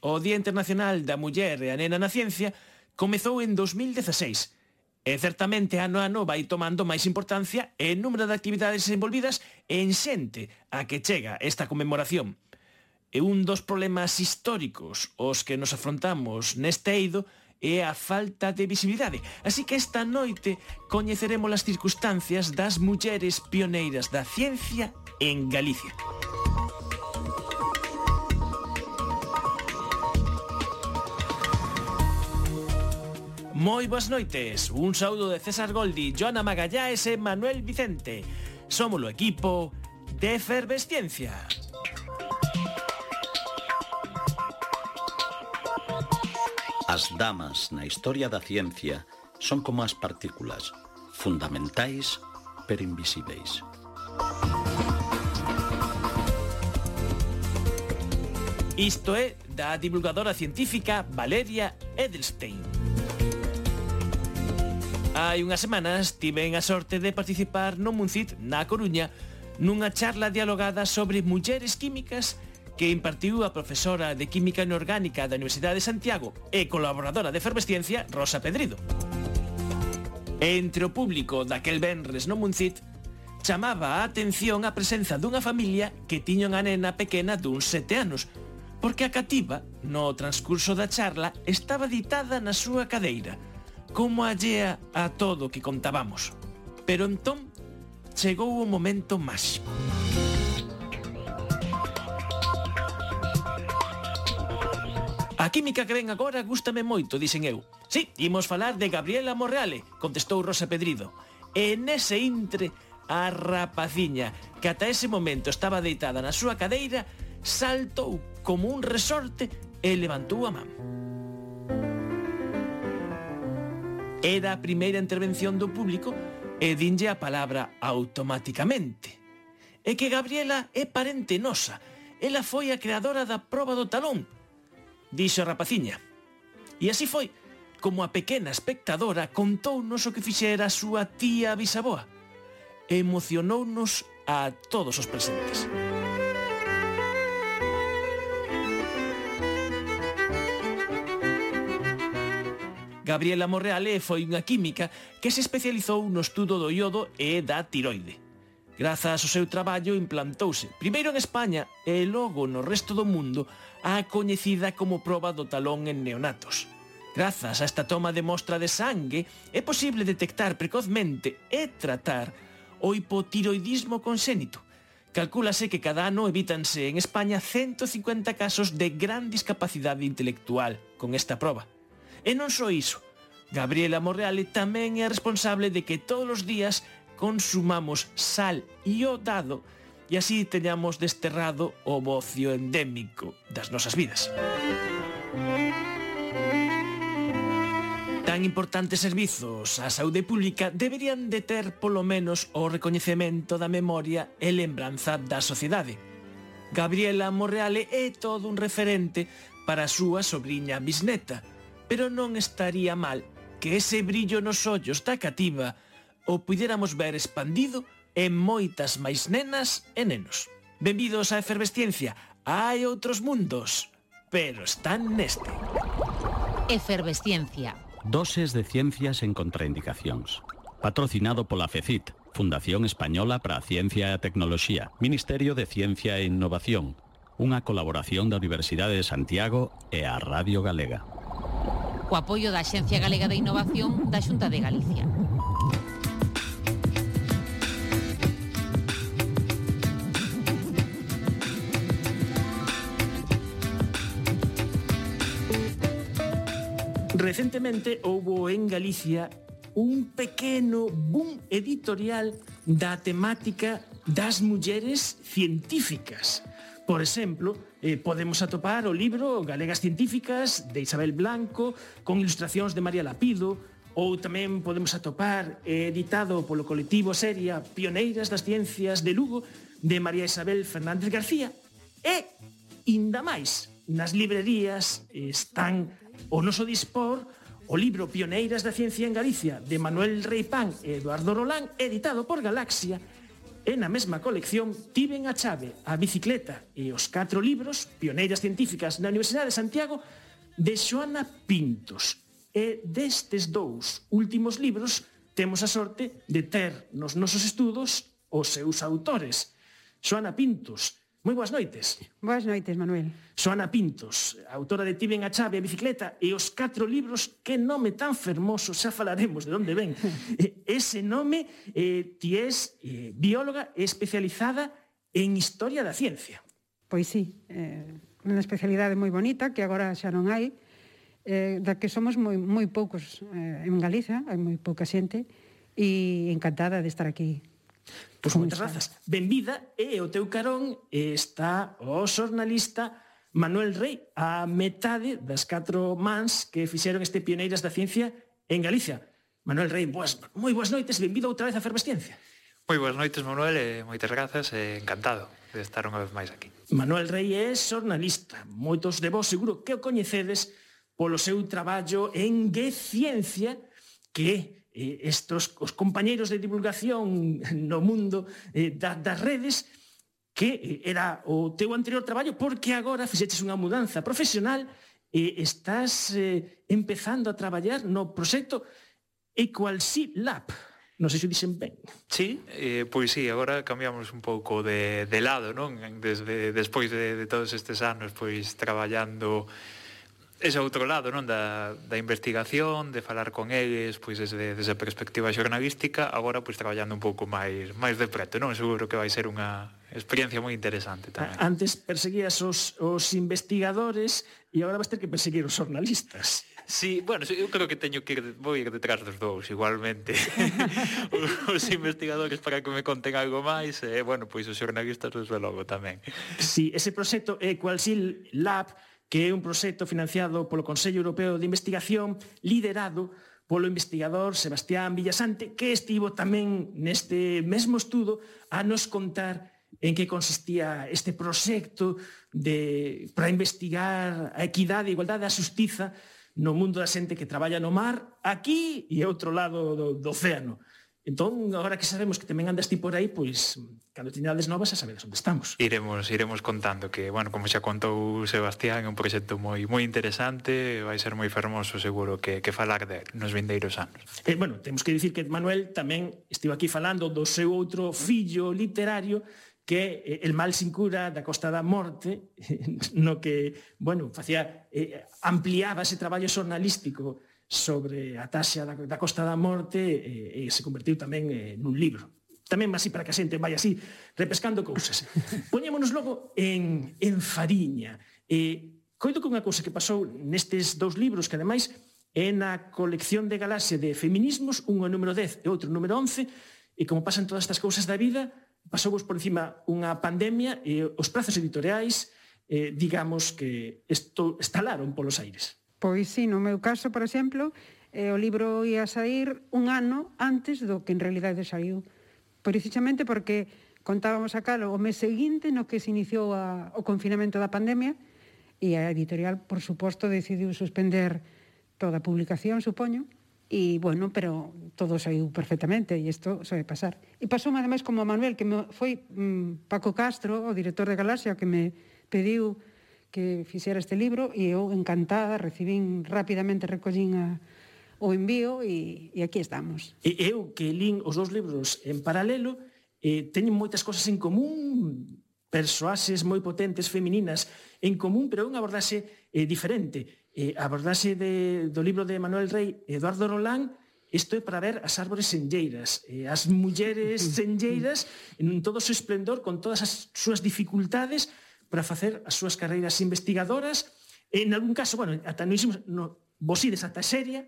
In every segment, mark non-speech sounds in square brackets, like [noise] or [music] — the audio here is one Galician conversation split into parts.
O Día Internacional da Muller e a Nena na Ciencia comezou en 2016 e certamente ano a ano vai tomando máis importancia en número de actividades envolvidas en xente a que chega esta conmemoración. E un dos problemas históricos os que nos afrontamos neste eido é a falta de visibilidade. Así que esta noite coñeceremos as circunstancias das mulleres pioneiras da ciencia en Galicia. Moi boas noites, un saúdo de César Goldi, Joana Magallás e Manuel Vicente. Somos o equipo de Efervesciencia. As damas na historia da ciencia son como as partículas, fundamentais pero invisíveis. Isto é da divulgadora científica Valeria Edelstein. Hai unhas semanas tiven a sorte de participar no Muncit na Coruña nunha charla dialogada sobre mulleres químicas que impartiu a profesora de Química Inorgánica da Universidade de Santiago e colaboradora de Efervesciencia, Rosa Pedrido. Entre o público daquel venres no Muncit, chamaba a atención a presenza dunha familia que tiña unha nena pequena duns sete anos, porque a cativa, no transcurso da charla, estaba ditada na súa cadeira – como allea a todo que contábamos. Pero entón chegou o momento máxico. A química que ven agora gústame moito, dixen eu. Sí, imos falar de Gabriela Morreale, contestou Rosa Pedrido. E nese intre, a rapaciña, que ata ese momento estaba deitada na súa cadeira, saltou como un resorte e levantou a man. era a primeira intervención do público e dinlle a palabra automáticamente. É que Gabriela é parente nosa. Ela foi a creadora da proba do talón, dixo a rapaciña. E así foi como a pequena espectadora contounos o que fixera a súa tía bisaboa. Emocionounos a todos os presentes. Gabriela Morreale foi unha química que se especializou no estudo do iodo e da tiroide. Grazas ao seu traballo implantouse, primeiro en España e logo no resto do mundo, a coñecida como proba do talón en neonatos. Grazas a esta toma de mostra de sangue, é posible detectar precozmente e tratar o hipotiroidismo consénito. Calcúlase que cada ano evítanse en España 150 casos de gran discapacidade intelectual con esta proba. E non só iso, Gabriela Morreale tamén é responsable de que todos os días consumamos sal iodado e así teñamos desterrado o bocio endémico das nosas vidas. Tan importantes servizos á saúde pública deberían de ter polo menos o recoñecemento da memoria e lembranza da sociedade. Gabriela Morreale é todo un referente para a súa sobrinha bisneta, pero non estaría mal que ese brillo nos ollos da cativa o puidéramos ver expandido en moitas máis nenas e nenos. Benvidos á efervesciencia, hai outros mundos, pero están neste. Efervesciencia. Doses de ciencias en contraindicacións. Patrocinado pola FECIT, Fundación Española para a Ciencia e a Tecnoloxía, Ministerio de Ciencia e Innovación, unha colaboración da Universidade de Santiago e a Radio Galega co apoio da Axencia Galega de Innovación da Xunta de Galicia. Recentemente houbo en Galicia un pequeno boom editorial da temática das mulleres científicas Por exemplo, eh, podemos atopar o libro Galegas Científicas de Isabel Blanco con ilustracións de María Lapido, ou tamén podemos atopar eh, editado polo colectivo Seria Pioneiras das Ciencias de Lugo de María Isabel Fernández García. E, inda máis, nas librerías están o noso dispor o libro Pioneiras da Ciencia en Galicia de Manuel Reipán e Eduardo Rolán editado por Galaxia E na mesma colección tiven a chave, a bicicleta e os catro libros, pioneiras científicas na Universidade de Santiago, de Xoana Pintos. E destes dous últimos libros temos a sorte de ter nos nosos estudos os seus autores. Xoana Pintos, Moi boas noites. Boas noites, Manuel. Soana Pintos, autora de Tiven a chave a bicicleta e os catro libros Que nome tan fermoso, xa falaremos de onde ven. [laughs] Ese nome, eh, ti és eh, bióloga especializada en historia da ciencia. Pois sí, eh, unha especialidade moi bonita que agora xa non hai, eh, da que somos moi, moi poucos eh, en Galiza, hai moi pouca xente, e encantada de estar aquí Pois moitas grazas. Benvida e o teu carón está o xornalista Manuel Rey, a metade das catro mans que fixeron este Pioneiras da Ciencia en Galicia. Manuel Rey, boas, moi boas noites, benvido outra vez a Fervesciencia. Moi boas noites, Manuel, e moitas grazas, e encantado de estar unha vez máis aquí. Manuel Rey é xornalista. Moitos de vos seguro que o coñecedes polo seu traballo en G Ciencia, que eh, estos os compañeiros de divulgación no mundo eh, da, das redes que era o teu anterior traballo porque agora fixeches unha mudanza profesional e estás eh, empezando a traballar no proxecto Equalsy Lab. Non sei se dicen dixen ben. Sí, eh, pois sí, agora cambiamos un pouco de, de lado, non? Desde, despois de, de todos estes anos, pois, traballando ese outro lado, non, da, da investigación, de falar con eles, pois desde, desde a perspectiva xornalística, agora pois traballando un pouco máis máis de preto, non? Seguro que vai ser unha experiencia moi interesante tamén. Antes perseguías os, os investigadores e agora vas ter que perseguir os xornalistas. Sí, bueno, eu creo que teño que ir, vou ir detrás dos dous igualmente. [laughs] os investigadores para que me conten algo máis e, eh, bueno, pois os xornalistas desde logo tamén. Sí, ese proxecto é eh, Qualsil Lab que é un proxecto financiado polo Consello Europeo de Investigación liderado polo investigador Sebastián Villasante, que estivo tamén neste mesmo estudo a nos contar en que consistía este proxecto de, para investigar a equidade, a igualdade, a justiza no mundo da xente que traballa no mar, aquí e outro lado do, do océano. Entón, agora que sabemos que tamén andas ti por aí, pois, cando teñades novas, xa sabedes onde estamos. Iremos, iremos contando que, bueno, como xa contou Sebastián, é un proxecto moi moi interesante, vai ser moi fermoso seguro que, que falar de nos vindeiros anos. Eh, bueno, temos que dicir que Manuel tamén estivo aquí falando do seu outro fillo literario, que é El mal sin cura da Costa da Morte, [laughs] no que, bueno, facía, eh, ampliaba ese traballo xornalístico sobre a taxa da, da Costa da Morte e, e se convertiu tamén eh, nun libro. Tamén así para que a xente vai así repescando cousas. [laughs] Poñémonos logo en, en Fariña. E coido que unha cousa que pasou nestes dous libros que ademais é na colección de galaxia de feminismos, un o número 10 e outro o número 11, e como pasan todas estas cousas da vida, pasou por encima unha pandemia e os prazos editoriais, eh, digamos que esto, estalaron polos aires. Pois sí, no meu caso, por exemplo, eh, o libro ia sair un ano antes do que en realidade saiu. Precisamente porque contábamos a calo o mes seguinte no que se iniciou a, o confinamento da pandemia e a editorial, por suposto, decidiu suspender toda a publicación, supoño, e, bueno, pero todo saiu perfectamente e isto soe pasar. E pasou, ademais, como a Manuel, que me foi mm, Paco Castro, o director de Galaxia, que me pediu que fixera este libro e eu encantada, recibín rapidamente recollín a, o envío e, e aquí estamos. E eu que lín os dous libros en paralelo, eh, teñen moitas cosas en común, persoaxes moi potentes femininas en común, pero unha abordaxe eh, diferente. Eh, abordaxe de, do libro de Manuel Rey Eduardo Rolán Isto é para ver as árbores senlleiras, eh, as mulleres [laughs] senlleiras en todo o seu esplendor, con todas as súas dificultades, para facer as súas carreiras investigadoras en algún caso, bueno, ata no, no Bosides ata seria,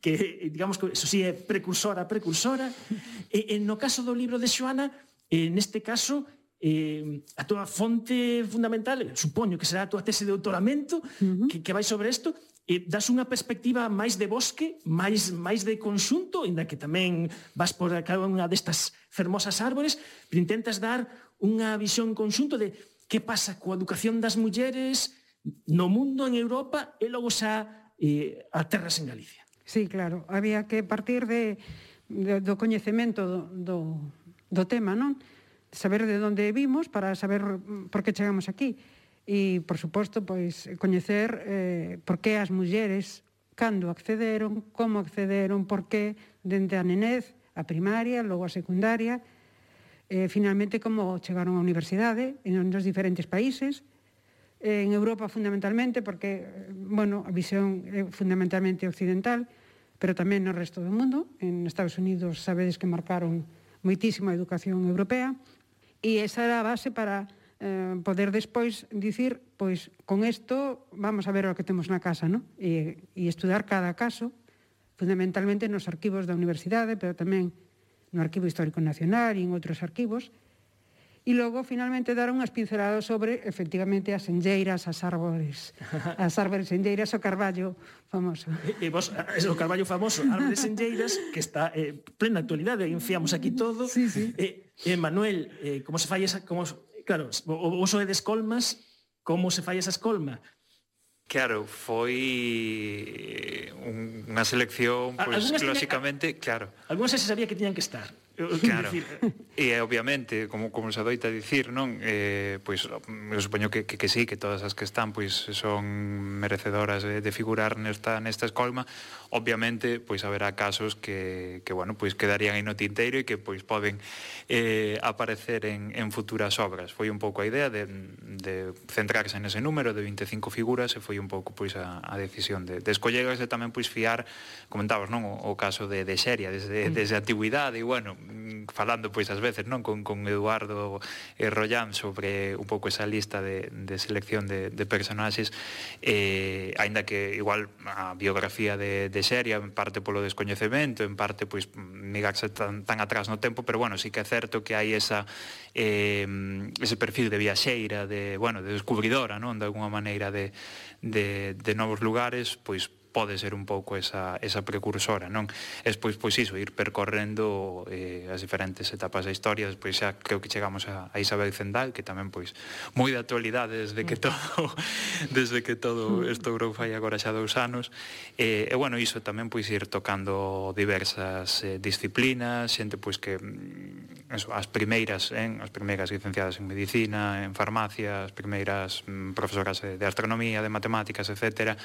que eh, digamos que eso sí é precursora, precursora. e, en no caso do libro de Xoana, eh, neste caso, eh, a túa fonte fundamental, supoño que será a túa tese de doutoramento, uh -huh. que, que vai sobre isto, eh, e das unha perspectiva máis de bosque, máis máis de conxunto, inda que tamén vas por cada unha destas fermosas árbores, pero intentas dar unha visión conxunto de que pasa coa educación das mulleres no mundo, en Europa, e logo xa eh, a terras en Galicia. Sí, claro, había que partir de, de do coñecemento do, do, do tema, non? Saber de onde vimos para saber por que chegamos aquí. E, por suposto, pois, coñecer eh, por que as mulleres cando accederon, como accederon, por que dende a nenez, a primaria, logo a secundaria, eh, finalmente como chegaron á universidade en nos diferentes países, en Europa fundamentalmente, porque, eh, bueno, a visión é fundamentalmente occidental, pero tamén no resto do mundo. En Estados Unidos sabedes que marcaron moitísima educación europea, e esa era a base para eh, poder despois dicir, pois, con isto vamos a ver o que temos na casa, non? E, e estudar cada caso, fundamentalmente nos arquivos da universidade, pero tamén no Arquivo Histórico Nacional e en outros arquivos, E logo finalmente daron unhas pinceladas sobre efectivamente as enlleiras, as árbores, [laughs] as árbores enlleiras, o carballo famoso. E, e vos, es o carballo famoso, árbores enlleiras, que está eh, plena actualidade, enfiamos aquí todo. Sí, sí. E, eh, eh, Manuel, eh, como se fai esa... Como, claro, o, o uso de descolmas, como se fai esa escolma? Claro, foi eh, unha selección, pois, pues, clásicamente, tiña, claro. Algúns se sabía que tiñan que estar. [laughs] Claro, e obviamente, como, como se adoita dicir, non? Eh, pois, eu supoño que, que, que sí, que todas as que están pois, son merecedoras de, de figurar nesta, nesta escolma obviamente pois haberá casos que, que bueno, pois quedarían aí no tinteiro e que pois poden eh, aparecer en, en futuras obras. Foi un pouco a idea de, de centrarse nese número de 25 figuras e foi un pouco pois a, a decisión de, de escollegas e tamén pois fiar, comentabas, non, o, o caso de, de Xeria desde, mm. desde a antigüidade e bueno, falando pois ás veces, non, con, con Eduardo e Rollán sobre un pouco esa lista de, de selección de, de personaxes eh, aínda que igual a biografía de, de seria en parte polo descoñecemento, en parte pois migarse tan, tan atrás no tempo, pero bueno, sí que é certo que hai esa eh, ese perfil de viaxeira, de, bueno, de descubridora, non, de alguna maneira de, de, de novos lugares, pois pode ser un pouco esa, esa precursora, non? E despois, pois iso, ir percorrendo eh, as diferentes etapas da historia, despois xa creo que chegamos a, a Isabel Zendal, que tamén, pois, moi de actualidade mm. [laughs] desde que todo, mm. desde que todo estourou fai agora xa dous anos, eh, e, bueno, iso tamén, pois, ir tocando diversas eh, disciplinas, xente, pois, que mm, eso, as primeiras, en, as primeiras licenciadas en medicina, en farmacia, as primeiras mm, profesoras de, de astronomía, de matemáticas, etcétera,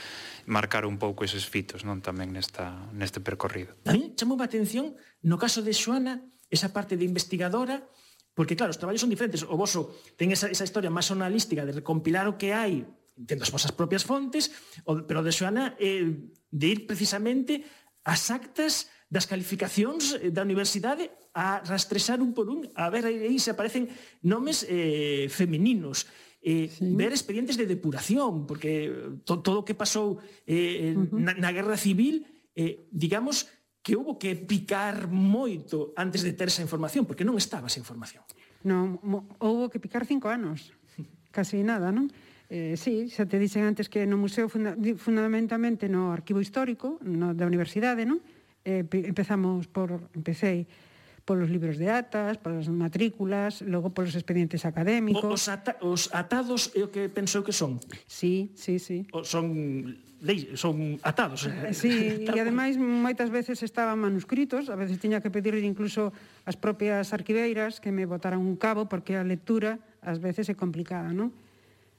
marcar un pouco pouco eses fitos non tamén nesta, neste percorrido. A mí chamou a atención, no caso de Xoana, esa parte de investigadora, porque claro, os traballos son diferentes. O voso ten esa, esa historia máis sonalística de recompilar o que hai tendo as vosas propias fontes, pero de Xoana eh, de ir precisamente as actas das calificacións eh, da universidade a rastrexar un por un, a ver aí se aparecen nomes eh, femininos eh, sí. ver expedientes de depuración, porque to, todo o que pasou eh, uh -huh. na, na guerra civil, eh, digamos que houve que picar moito antes de ter esa información, porque non estaba esa información. Non, houve que picar cinco anos, [laughs] casi nada, non? Eh, sí, xa te dixen antes que no museo, funda, fundamentalmente no arquivo histórico no, da universidade, non? Eh, empezamos por, empecéi polos libros de atas, polas matrículas, logo polos expedientes académicos. Os, ata os atados é o que penso que son? Sí, sí, sí. O son lei, son atados. Eh, sí, [laughs] e ademais moitas veces estaban manuscritos, a veces tiña que pedirle incluso as propias arquiveiras que me botaran un cabo porque a lectura ás veces é complicada, non?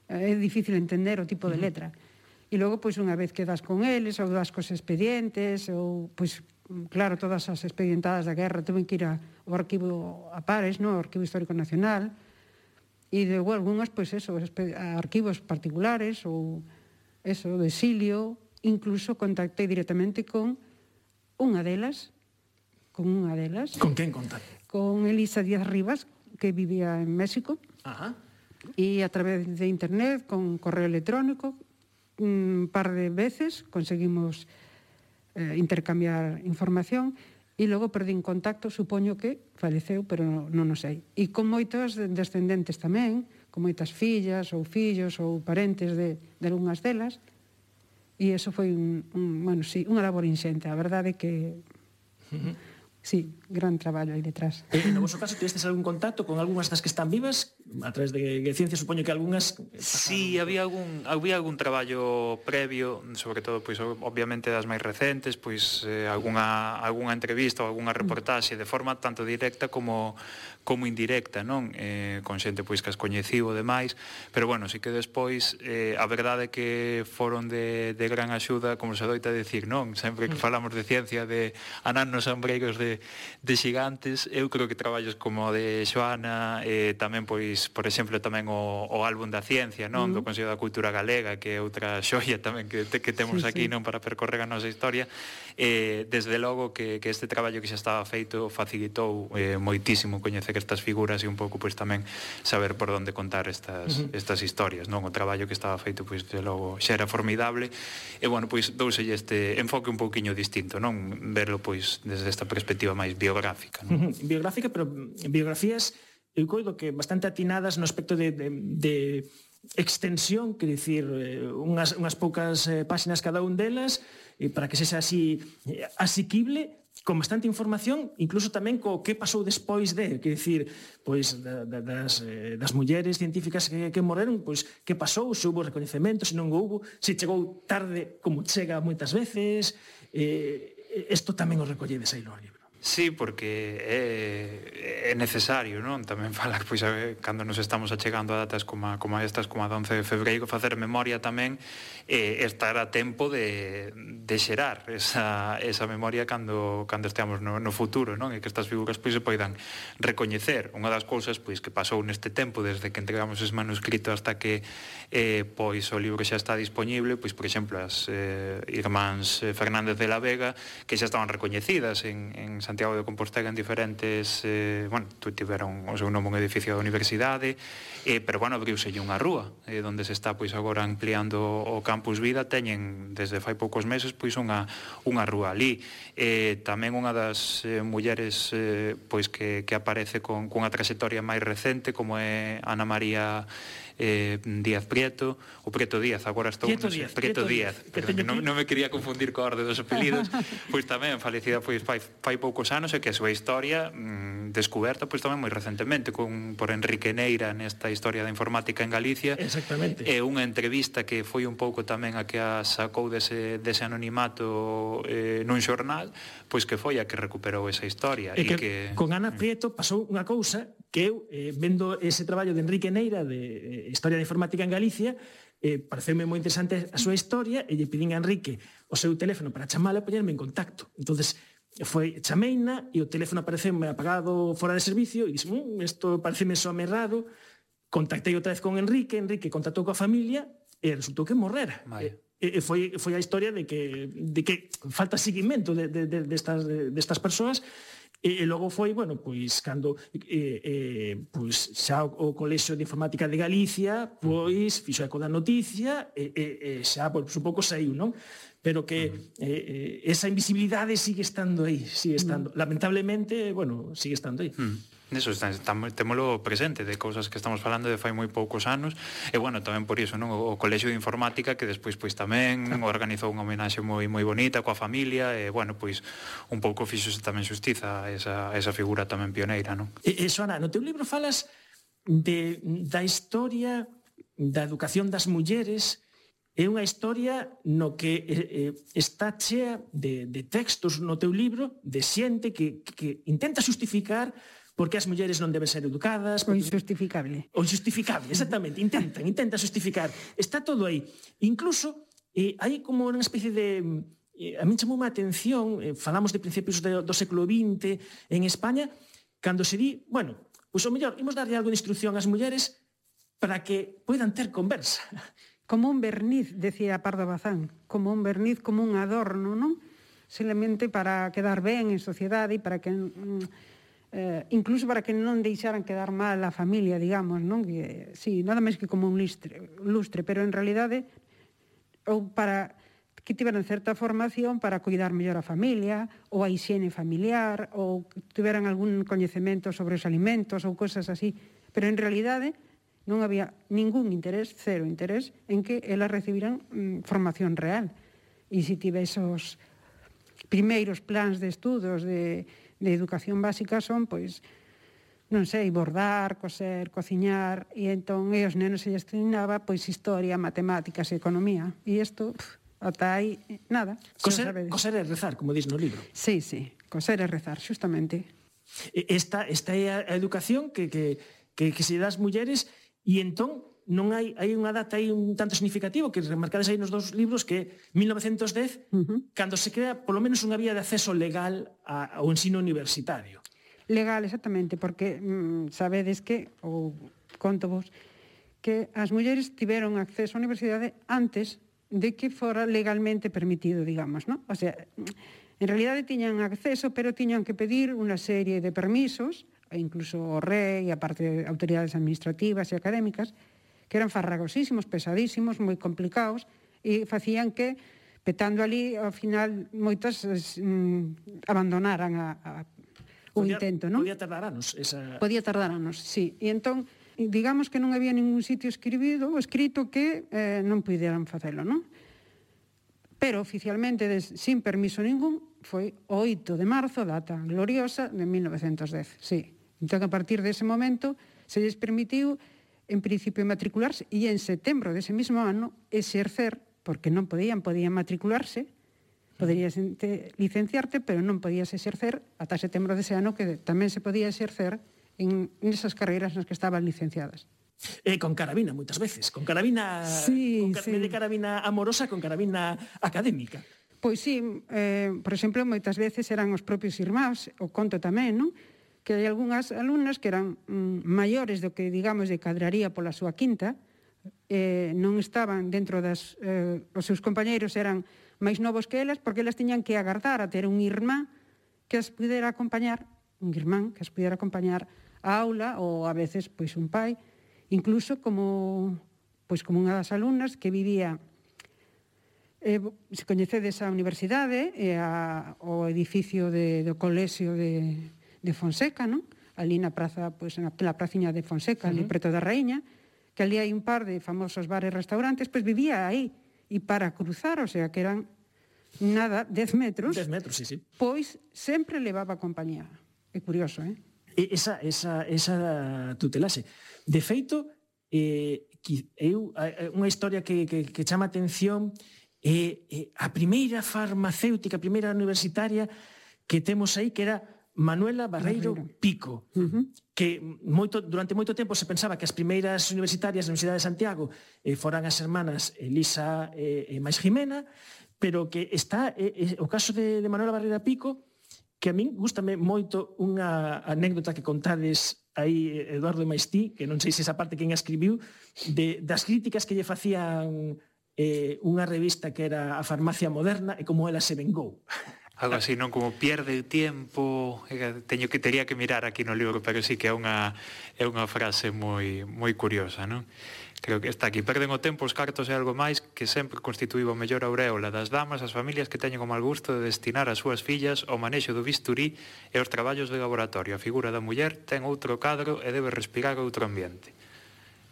Eh, é difícil entender o tipo de letra. Uh -huh. E logo, pois, unha vez que das con eles, ou das cos expedientes, ou, pois, Mm, claro, todas as expedientadas da guerra tuven que ir ao arquivo a pares, no, ao Arquivo Histórico Nacional, e de igual, algunhas, pois eso, a arquivos particulares ou eso, de exilio, incluso contactei directamente con unha delas, con unha delas. Con quen contacte? Con Elisa Díaz Rivas, que vivía en México. Ajá. E a través de internet, con correo electrónico, un par de veces conseguimos eh, intercambiar información e logo perdín contacto, supoño que faleceu, pero non o sei. E con moitos descendentes tamén, con moitas fillas ou fillos ou parentes de, de algunhas delas, e eso foi un, un bueno, sí, unha labor inxente, a verdade que... Uh -huh. Sí, gran traballo aí detrás. Eh, e, no vosso caso, testes algún contacto con algunhas das que están vivas? A través de, de ciencia, supoño que algunhas... Eh, sí, había algún, había algún traballo previo, sobre todo, pois, obviamente, das máis recentes, pois, eh, alguna, alguna entrevista ou alguna reportaxe de forma tanto directa como, como indirecta, non? Eh, con xente, pois, que as coñeciu e demais, pero, bueno, sí que despois, eh, a verdade que foron de, de gran axuda, como se doita decir, non? Sempre que mm. falamos de ciencia, de anarnos ambreiros de de, xigantes. Eu creo que traballos como de Xoana, eh, tamén, pois, por exemplo, tamén o, o álbum da ciencia, non? Mm. Do Consello da Cultura Galega, que é outra [laughs] xoia tamén que, que temos sí, aquí, sí. non? Para percorrer a nosa historia. Eh, desde logo que, que este traballo que xa estaba feito facilitou eh, moitísimo coñecer estas figuras e un pouco pois tamén saber por onde contar estas, uh -huh. estas historias, non? O traballo que estaba feito pois de logo xa era formidable e bueno, pois douselle este enfoque un pouquiño distinto, non? Verlo pois desde esta perspectiva perspectiva máis biográfica. Non? Uh -huh. Biográfica, pero biografías eu coido que bastante atinadas no aspecto de, de, de extensión, que dicir, eh, unhas, unhas poucas eh, páxinas cada un delas, e para que sexa así eh, asiquible, con bastante información, incluso tamén co que pasou despois de, que dicir, pois da, da, das, eh, das mulleres científicas que, que morreron, pois que pasou, se houve reconhecemento, se non hubo, se chegou tarde como chega moitas veces, eh, isto tamén o recolledes a Ilorio. Sí, porque é, é necesario, non? Tamén [laughs] fala, pois, a ver, cando nos estamos achegando a datas como, como estas, como a 11 de febreiro, facer memoria tamén eh, estar a tempo de, de xerar esa, esa memoria cando, cando esteamos no, no futuro, non? E que estas figuras pois se poidan recoñecer. Unha das cousas pois que pasou neste tempo desde que entregamos ese manuscrito hasta que eh, pois o libro xa está disponible, pois por exemplo as eh, irmáns eh, Fernández de la Vega que xa estaban recoñecidas en, en Santiago de Compostela en diferentes eh, bueno, tiveron o seu nome un edificio da universidade eh, pero bueno, abriuse unha rúa eh, donde se está pois agora ampliando o campo Campus Vida teñen desde fai poucos meses pois unha unha rúa ali. Eh, tamén unha das eh, mulleres eh, pois que que aparece con cunha trayectoria máis recente como é Ana María eh, Díaz Prieto, o Prieto Díaz, agora estou... Prieto Díaz. Prieto, Prieto Díaz, Díaz perdón, que non, non me quería confundir co orde dos apelidos, [laughs] pois tamén falecida pois, fai, fai poucos anos e que a súa historia mm, descoberta pois tamén moi recentemente con, por Enrique Neira nesta historia da informática en Galicia. Exactamente. É unha entrevista que foi un pouco tamén a que a sacou dese, dese anonimato eh, nun xornal, pois que foi a que recuperou esa historia. E, e que, que con Ana Prieto pasou unha cousa que eu, eh, vendo ese traballo de Enrique Neira de eh, Historia da Informática en Galicia, eh, pareceume moi interesante a súa historia e lle pedín a Enrique o seu teléfono para chamala e poñerme en contacto. entonces foi chameina e o teléfono apareceume apagado fora de servicio e dixen, mmm, isto pareceme some raro, contactei outra vez con Enrique, Enrique contactou coa familia e resultou que morrera. Vale. E, e foi, foi a historia de que, de que falta seguimento de, de, de, de, estas, de, de estas persoas E, e logo foi, bueno, pois cando eh, eh, pois, xa o, o Colexio de Informática de Galicia pois fixo eco da noticia e, e, e xa pois, un pouco saiu, non? pero que eh, eh, esa invisibilidade sigue estando aí, sigue estando. Lamentablemente, bueno, sigue estando aí. Mm. Eso, temolo presente de cousas que estamos falando de fai moi poucos anos e bueno, tamén por iso, non? O Colexio de Informática que despois pois tamén organizou unha homenaxe moi moi bonita coa familia e bueno, pois un pouco fixo tamén xustiza esa, esa figura tamén pioneira, non? E, e Sona, no teu libro falas de, da historia da educación das mulleres É unha historia no que eh, está chea de, de textos no teu libro de xente que, que intenta justificar porque as mulleres non deben ser educadas. Porque... O injustificable. O injustificable, exactamente. Intentan, intentan justificar. Está todo aí. Incluso, eh, hai como unha especie de... Eh, a min chamou má atención, eh, falamos de principios do, do século XX en España, cando se di, bueno, pois o mellor, imos darlle algo de instrucción ás mulleres para que poidan ter conversa. Como un verniz, decía Pardo Bazán, como un verniz, como un adorno, non? Simplemente para quedar ben en sociedade e para que mm, eh, incluso para que non deixaran quedar mal a familia, digamos, non? Que, sí, nada máis que como un lustre, lustre pero en realidade ou para que tiveran certa formación para cuidar mellor a familia, ou a higiene familiar, ou tiveran algún coñecemento sobre os alimentos ou cosas así. Pero en realidade non había ningún interés, cero interés, en que elas recibiran mm, formación real. E se tivesos primeiros plans de estudos de de educación básica son, pois, non sei, bordar, coser, cociñar, e entón e os nenos se estrenaba pois historia, matemáticas e economía. E isto, ata aí, nada. Coser, coser e rezar, como dis no libro. Sí, sí, coser e rezar, justamente. Esta, esta é a educación que, que, que, que se das mulleres e entón non hai hai unha data aí un tanto significativo que remarcades aí nos dous libros que 1910 uh -huh. cando se crea polo menos unha vía de acceso legal a, ao ensino universitario. Legal, exactamente, porque mm, sabedes que ou conto vos que as mulleres tiveron acceso á universidade antes de que fora legalmente permitido, digamos, ¿no? O sea, en realidade tiñan acceso, pero tiñan que pedir unha serie de permisos, incluso o rei, a parte de autoridades administrativas e académicas, que eran farragosísimos, pesadísimos, moi complicados, e facían que petando ali, ao final, moitas mm, abandonaran a, a, o podía, intento, non? Podía tardar anos. Esa... Podía tardar anos, sí. E entón, digamos que non había ningún sitio escribido ou escrito que eh, non puderan facelo, non? Pero oficialmente, des, sin permiso ningún, foi 8 de marzo, data gloriosa de 1910, sí. Entón, a partir dese momento, se lles permitiu en principio matricularse e en setembro dese mismo ano exercer, porque non podían, podían matricularse, poderías licenciarte, pero non podías exercer ata setembro dese ano que tamén se podía exercer en esas carreiras nas que estaban licenciadas. Eh, con carabina moitas veces, con carabina sí, con car sí. de carabina amorosa con carabina académica. Pois sí, eh, por exemplo, moitas veces eran os propios irmáns, o conto tamén, non? que hai algunhas alumnas que eran mm, maiores do que, digamos, de cadraría pola súa quinta, eh, non estaban dentro das... Eh, os seus compañeiros eran máis novos que elas, porque elas tiñan que agardar a ter un irmán que as pudera acompañar, un irmán que as pudera acompañar a aula ou a veces pois un pai, incluso como pois como unha das alumnas que vivía eh, se coñecedes a universidade e eh, a, o edificio de, do colexio de, de Fonseca, non? Ali na praza, pois, na, na praciña de Fonseca, uh -huh. ali preto da Raíña, que ali hai un par de famosos bares e restaurantes, pois vivía aí. E para cruzar, o sea, que eran nada, 10 metros. 10 metros, sí, sí. Pois sempre levaba compañía. É curioso, eh? E esa, esa, esa tutelase. De feito, eh, eu, eh, unha historia que, que, que chama atención é eh, eh, a primeira farmacéutica, a primeira universitaria que temos aí, que era Manuela Barreiro Pico, uh -huh. que moito, durante moito tempo se pensaba que as primeiras universitarias da Universidade de Santiago eh, foran as hermanas Elisa eh, e máis Jimena, pero que está eh, o caso de, de Manuela Barreiro Pico, que a min gustame moito unha anécdota que contades aí Eduardo Maistí, que non sei se esa parte quen a escribiu, de, das críticas que lle facían eh, unha revista que era a Farmacia Moderna e como ela se vengou. [laughs] algo así, non como pierde o tempo, teño que tería que mirar aquí no libro, pero sí que é unha é unha frase moi moi curiosa, non? Creo que está aquí. Perden o tempo os cartos e algo máis que sempre constituíu a mellor auréola das damas as familias que teñen o mal gusto de destinar as súas fillas ao manexo do bisturí e os traballos de laboratorio. A figura da muller ten outro cadro e debe respirar outro ambiente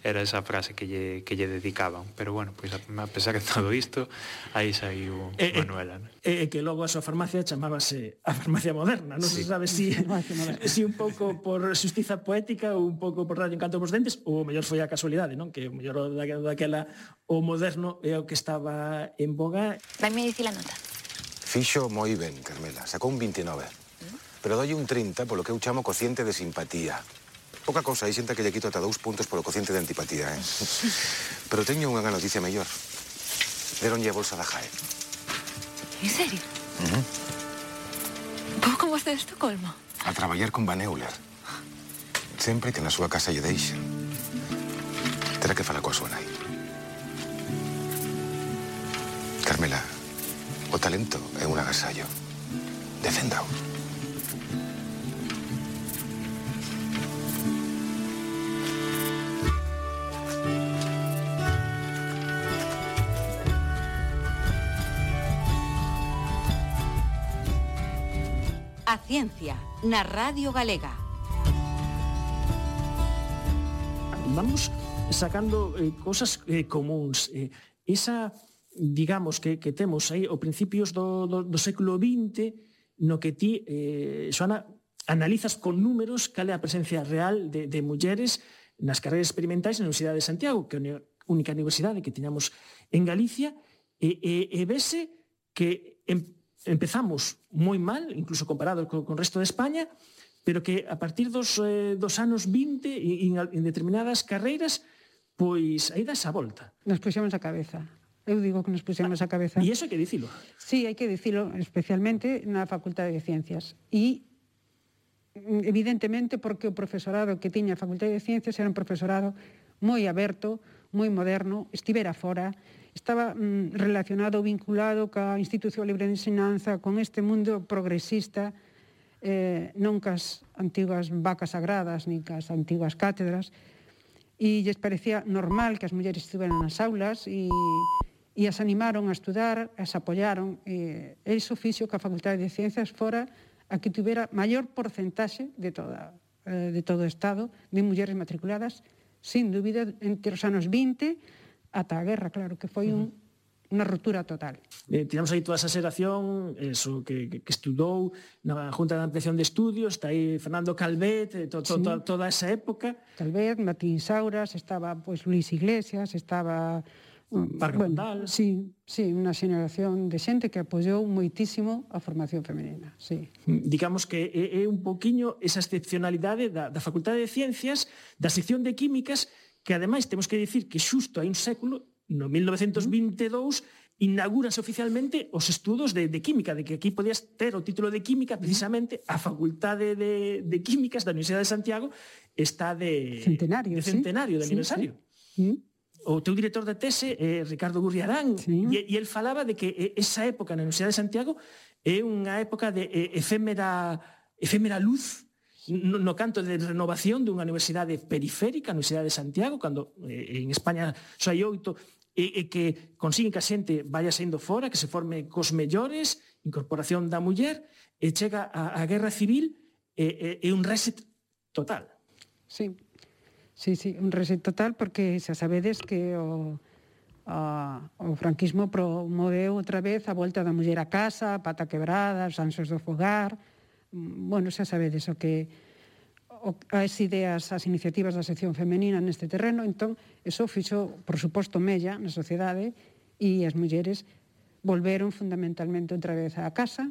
era esa frase que lle, que lle dedicaban. Pero bueno, pois a, a pesar de todo isto, aí saiu e, Manuela. E, eh, eh, que logo a súa farmacia chamábase a farmacia moderna. Non sí. se sabe si, [laughs] si un pouco por justiza poética ou un pouco por radio encanto dos dentes, ou o mellor foi a casualidade, non? Que o mellor daquela o moderno é o que estaba en boga. Vai me dicir a nota. Fixo moi ben, Carmela. Sacou un 29. ¿Mm? Pero doi un 30 polo que eu chamo cociente de simpatía. Poca cousa, hai xente que lle quito ata dous puntos polo cociente de antipatía, eh? [laughs] Pero teño unha noticia mellor. Deronlle a bolsa da JAE. En serio? Uh -huh. Vou con você de Estocolmo? A traballar con Van Euler. Sempre que na súa casa lle deixa. Terá que falar coa súa nai. Carmela, o talento é un agasallo. Defenda-o. A ciencia na Radio Galega. Vamos sacando eh, cosas eh, comuns. Eh, esa, digamos, que, que temos aí o principios do, do, do século XX no que ti, eh, Xoana, analizas con números cal é a presencia real de, de mulleres nas carreiras experimentais na Universidade de Santiago, que é a única universidade que teñamos en Galicia, e, e, e vese que en empezamos moi mal, incluso comparado co, con o resto de España, pero que a partir dos, eh, dos anos 20 en, en determinadas carreiras pois aí dá esa volta. Nos puxemos a cabeza. Eu digo que nos puxemos a cabeza. E iso hai que dicilo. Sí, hai que dicilo, especialmente na Facultade de Ciencias. E evidentemente porque o profesorado que tiña a Facultade de Ciencias era un profesorado moi aberto, moi moderno, estivera fora, estaba mm, relacionado, vinculado ca Institución Libre de Ensinanza, con este mundo progresista, eh, non cas antigas vacas sagradas, ni cas antigas cátedras, e lles parecía normal que as mulleres estuveran nas aulas e, e as animaron a estudar, as apoyaron. E, e iso fixo que a Facultade de Ciencias fora a que tuvera maior porcentaxe de, toda, eh, de todo o Estado de mulleres matriculadas sin dúbida, entre os anos 20 ata a guerra, claro, que foi un, unha ruptura total. Eh, tiramos aí toda esa xeración eso, que, que, que estudou na Junta de Ampliación de Estudios, está aí Fernando Calvet, eh, to, to, sí. to, toda esa época. Calvet, Martín Sauras, estaba pois Luis Iglesias, estaba Mm, Parque bueno, Fundal. Sí, sí, unha xeneración de xente que apoiou moitísimo a formación femenina, sí. Mm, digamos que é, é un poquiño esa excepcionalidade da, da Facultade de Ciencias, da sección de Químicas, que ademais temos que dicir que xusto hai un século, no 1922, mm. inaugúrase oficialmente os estudos de, de química, de que aquí podías ter o título de química precisamente a Facultade de, de Químicas da Universidade de Santiago está de centenario, de centenario sí. de aniversario. Sí, sí o teu director da tese, eh, Ricardo Gurriarán, sí. e, e el falaba de que esa época na Universidade de Santiago é unha época de eh, efémera, efémera luz no, no canto de renovación dunha universidade periférica, a Universidade de Santiago, cando eh, en España só hai oito, e, e que consiguen que a xente vaya saindo fora, que se forme cos mellores, incorporación da muller, e chega a, a guerra civil e, e, e un reset total. Sí, Sí, sí, un reset total porque xa sabedes que o, a, o franquismo promoveu outra vez a volta da muller a casa, a pata quebrada, os ansos do fogar. Bueno, xa sabedes o que o, as ideas, as iniciativas da sección femenina neste terreno, entón, eso fixo, por suposto, mella na sociedade e as mulleres volveron fundamentalmente outra vez á casa,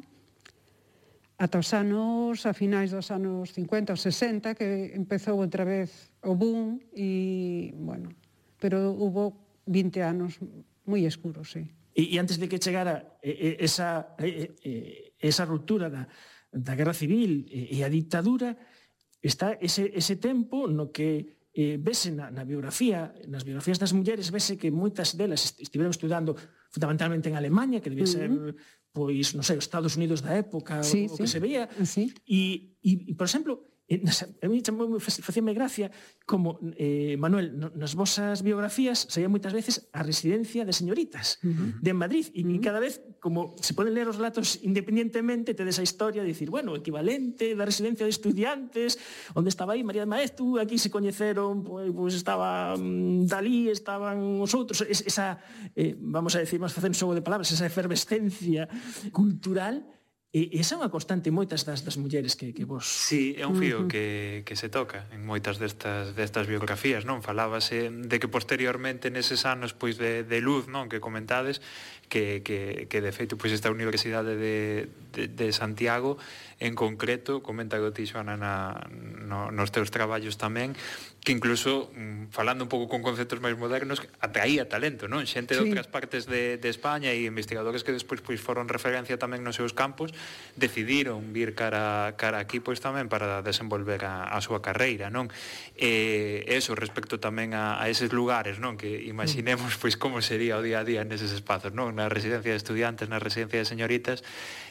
ata os anos, a finais dos anos 50 ou 60, que empezou outra vez o boom e, bueno, pero hubo 20 anos moi escuros, sí. E, e antes de que chegara esa, esa ruptura da, da guerra civil e a dictadura, está ese, ese tempo no que eh, vese na, na biografía, nas biografías das mulleres, vese que moitas delas estiveron estudando fundamentalmente en Alemania, que debía uh -huh. ser pois, non sei, os Estados Unidos da época, sí, o, o sí. que se veía. Sí. E, e, por exemplo, a mí chamou, facíame gracia como, eh, Manuel, nas vosas biografías saía moitas veces a residencia de señoritas uh -huh. de Madrid e uh -huh. cada vez como se poden ler os relatos independientemente tedes a historia de dicir, bueno, equivalente da residencia de estudiantes onde estaba aí María de Maestu, aquí se coñeceron pois, pois estaba um, Dalí, estaban os outros, es, esa eh, vamos a decir, máis facendo xogo de palabras, esa efervescencia cultural E esa é unha constante moitas das, das mulleres que, que vos... Sí, é un fío uh -huh. que, que se toca en moitas destas, destas biografías, non? Falábase de que posteriormente neses anos pois de, de luz, non? Que comentades que, que, que de feito pois esta Universidade de, de, de Santiago en concreto, comenta que ti, Xoana, na, no, nos teus traballos tamén, que incluso, mm, falando un pouco con conceptos máis modernos, atraía talento, non? Xente sí. de outras partes de, de España e investigadores que despois pois foron referencia tamén nos seus campos, decidiron vir cara, cara aquí pois tamén para desenvolver a, a súa carreira, non? E eso, respecto tamén a, a eses lugares, non? Que imaginemos pois como sería o día a día neses espazos, non? Na residencia de estudiantes, na residencia de señoritas,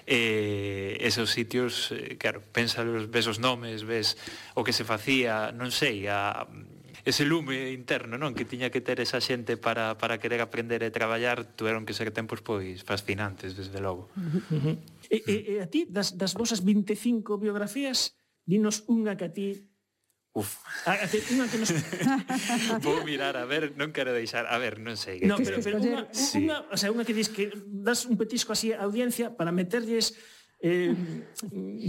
eh, esos sitios, eh, claro, pénsalos, ves os nomes, ves o que se facía, non sei, a ese lume interno, non, que tiña que ter esa xente para para querer aprender e traballar, tuveron que ser tempos pois fascinantes, desde logo. Uh -huh. Uh -huh. E, e, e a ti das das vosas 25 biografías, dinos unha que a ti Uf. Te, unha que nos... [laughs] Vou mirar, a ver, non quero deixar, a ver, non sei. No, pero, pero unha, sí. unha, o sea, unha que dis que das un petisco así a audiencia para meterlles eh,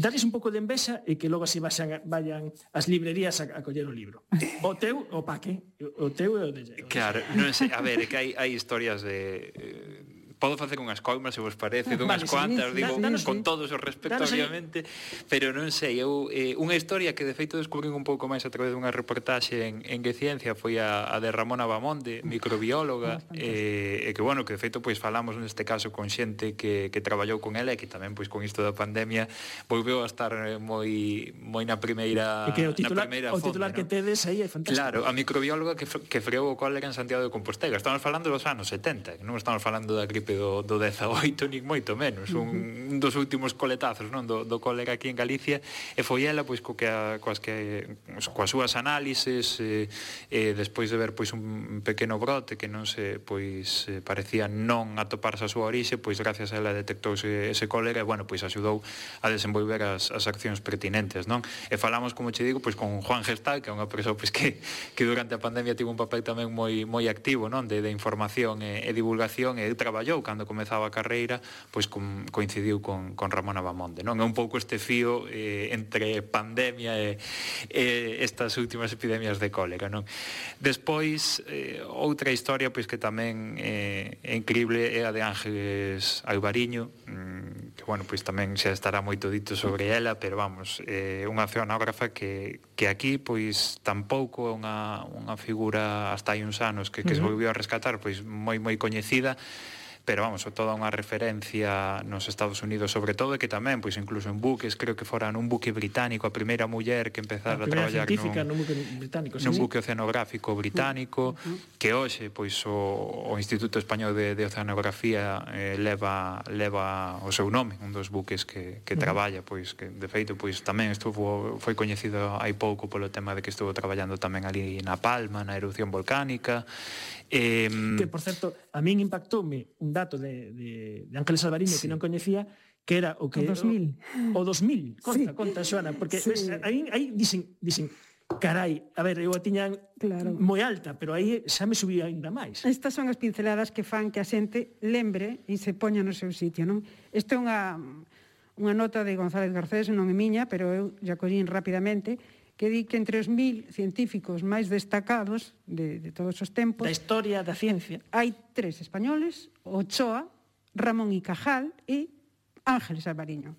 darles un pouco de envexa e que logo así vayan, vayan as librerías a, a coller o libro. O teu, o paque, o teu e o de Llego. Claro, non sei, a ver, que hai, hai historias de eh, podo facer unhas coimas se vos parece, dunhas vale, cuantas, sí, digo, danos, con sí. todos os respetos danos, obviamente, pero non sei, eu eh, unha historia que de feito descubrín un pouco máis a través dunha reportaxe en en que ciencia foi a, a de Ramona Bamonde, microbióloga, ah, eh, e que bueno, que de feito pois falamos neste caso con xente que que traballou con ela e que tamén pois con isto da pandemia volveu a estar eh, moi moi na primeira e que o titular, na primeira o titular fonte, que tedes aí é fantástico. Claro, a microbióloga que que freou o cólera en Santiago de Compostela. Estamos falando dos anos 70, non estamos falando da gripe Felipe do, do 18 [laughs] nin moito menos, un, un dos últimos coletazos non do, do cólera aquí en Galicia e foi ela pois co que a, coas que coas súas análises e, e despois de ver pois un pequeno brote que non se pois eh, parecía non atoparse a súa orixe, pois gracias a ela detectouse ese cólera e bueno, pois axudou a desenvolver as, as accións pertinentes, non? E falamos, como che digo, pois con Juan Gestal, que é unha persoa pois que que durante a pandemia tivo un papel tamén moi moi activo, non? De, de información e, e divulgación e traballou eu cando comezaba a carreira, pois com, coincidiu con, con Ramón Abamonde, non? É un pouco este fío eh, entre pandemia e, e estas últimas epidemias de cólera, non? Despois, eh, outra historia pois que tamén eh, é increíble é a de Ángeles Alvariño, mm, que, bueno, pois tamén xa estará moito dito sobre ela, pero vamos, eh, unha oceanógrafa que, que aquí, pois, tampouco é unha, unha figura hasta hai uns anos que, que uh -huh. se volviu a rescatar, pois, moi, moi coñecida, pero vamos, toda unha referencia nos Estados Unidos sobre todo e que tamén, pois incluso en buques, creo que fora nun buque británico a primeira muller que empezara a, a traballar científica nun, nun buque británico, nun sí, buque oceanográfico británico, uh -huh. que hoxe pois o, o Instituto Español de, de Oceanografía eh, leva leva o seu nome, un dos buques que que uh -huh. traballa, pois que de feito pois tamén estuvo foi coñecido hai pouco polo tema de que estuvo traballando tamén ali na Palma, na erupción volcánica Eh, que, por certo, a min impactoume un dato de, de, de Ángeles Alvarino sí. que non coñecía que era o que... O 2000. O, o 2000, conta, sí. conta, Xoana, porque sí. ves, aí, aí dicen, dicen, carai, a ver, eu a tiñan claro. moi alta, pero aí xa me subía aínda máis. Estas son as pinceladas que fan que a xente lembre e se poña no seu sitio, non? Isto é unha unha nota de González Garcés, non é miña, pero eu já collín rapidamente, que di que entre os mil científicos máis destacados de, de todos os tempos... Da historia da ciencia. Hai tres españoles, Ochoa, Ramón y Cajal e Ángeles Alvariño.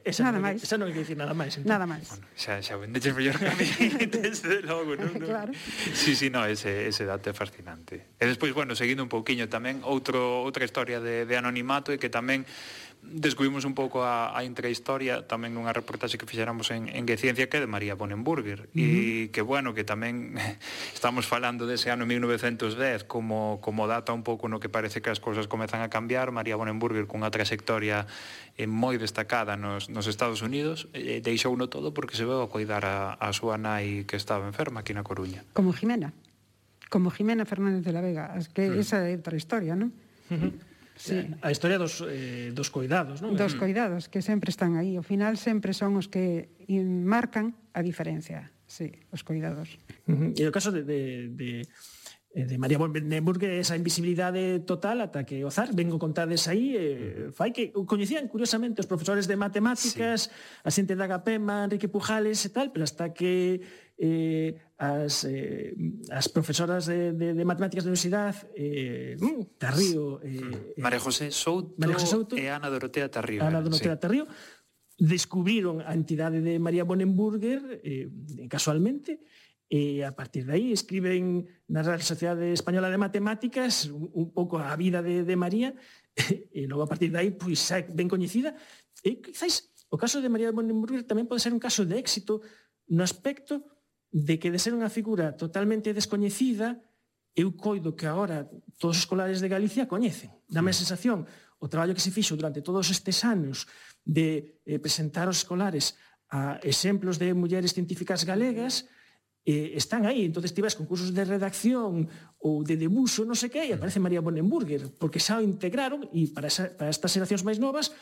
Esa nada máis. Esa non hai que dicir nada máis. Entón. Nada máis. Bueno, xa, xa vendeches mellor que a mí, [laughs] desde logo, non? No? Claro. Sí, sí, no, ese, ese dato é fascinante. E despois, bueno, seguindo un pouquiño tamén, outro, outra historia de, de anonimato e que tamén descubrimos un pouco a, a intrahistoria tamén nunha reportaxe que fixéramos en, en Ciencia que é de María Bonenburger uh -huh. e que bueno, que tamén [laughs] estamos falando dese ano 1910 como, como data un pouco no que parece que as cousas comezan a cambiar María Bonenburger cunha trayectoria eh, moi destacada nos, nos Estados Unidos eh, deixou no todo porque se veu a cuidar a, a súa nai que estaba enferma aquí na Coruña Como Jimena Como Jimena Fernández de la Vega, es que sí. esa é outra historia, non? Uh -huh. Sí. A historia dos, eh, dos coidados, non? Dos mm. coidados, que sempre están aí. Ao final sempre son os que marcan a diferencia. Sí, os coidados. Uh -huh. E o caso de, de, de eh, de María Bornenburg esa invisibilidade total ata que o zar vengo contades aí eh, fai que coñecían curiosamente os profesores de matemáticas sí. a xente da Gapema, Enrique Pujales e tal, pero hasta que eh, as, eh, as profesoras de, de, de matemáticas da universidade eh, mm, Tarrío eh, María eh, José Souto, María José Souto e Ana Dorotea Tarrío Ana Dorotea sí. Tarrío descubriron a entidade de María Bonenburger eh, casualmente e a partir de aí escriben na Real Sociedade Española de Matemáticas un, un pouco a vida de, de María [laughs] e logo a partir de aí pois xa ben coñecida e quizáis o caso de María Bonenburger tamén pode ser un caso de éxito no aspecto de que de ser unha figura totalmente descoñecida, eu coido que agora todos os escolares de Galicia coñecen. Dame a sensación, o traballo que se fixo durante todos estes anos de eh, presentar aos escolares a exemplos de mulleres científicas galegas, eh, están aí. Entón, ti vas con cursos de redacción ou de debuxo, non sei que, e aparece María Bonenburger, porque xa o integraron, e para, esa, para estas xeracións máis novas,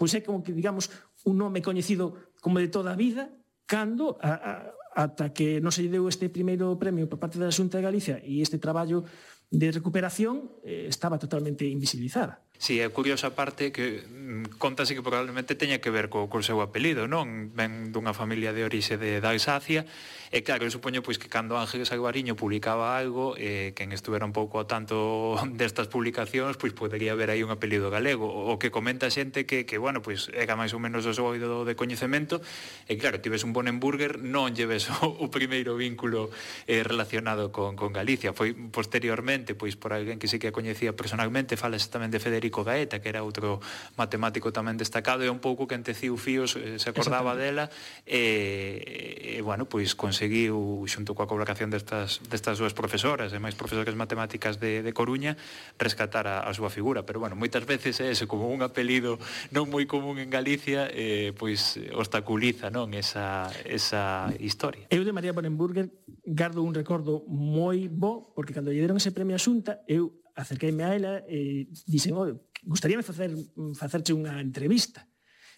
pois é como que, digamos, un nome coñecido como de toda a vida, cando a, a, ata que non se deu este primeiro premio por parte da Xunta de Galicia e este traballo de recuperación eh, estaba totalmente invisibilizada. Si, sí, é curiosa parte que mm, contase que probablemente teña que ver co, co seu apelido, non? Ven dunha familia de orixe de, da Alsacia, e claro, eu supoño pois, que cando Ángeles Alvariño publicaba algo, eh, quen estuvera un pouco ao tanto [laughs] destas publicacións, pois podería haber aí un apelido galego, o que comenta xente que, que bueno, pois era máis ou menos o seu oído de coñecemento, e claro, tives un Bonenburger, non lleves [laughs] o, o primeiro vínculo eh, relacionado con, con Galicia, foi posteriormente, pois por alguén que sí que a coñecía personalmente, falase tamén de Federico Federico Gaeta, que era outro matemático tamén destacado, e un pouco que enteciu fíos, eh, se acordaba dela, e, e bueno, pois conseguiu, xunto coa colaboración destas, destas súas profesoras, e máis profesoras matemáticas de, de Coruña, rescatar a, a súa figura. Pero bueno, moitas veces é ese, como un apelido non moi común en Galicia, eh, pois obstaculiza non esa, esa historia. Eu de María Bonenburger gardo un recordo moi bo, porque cando lle deron ese premio a Xunta, eu acerqueime a ela e dixen, oh, gustaríame facer facerche unha entrevista."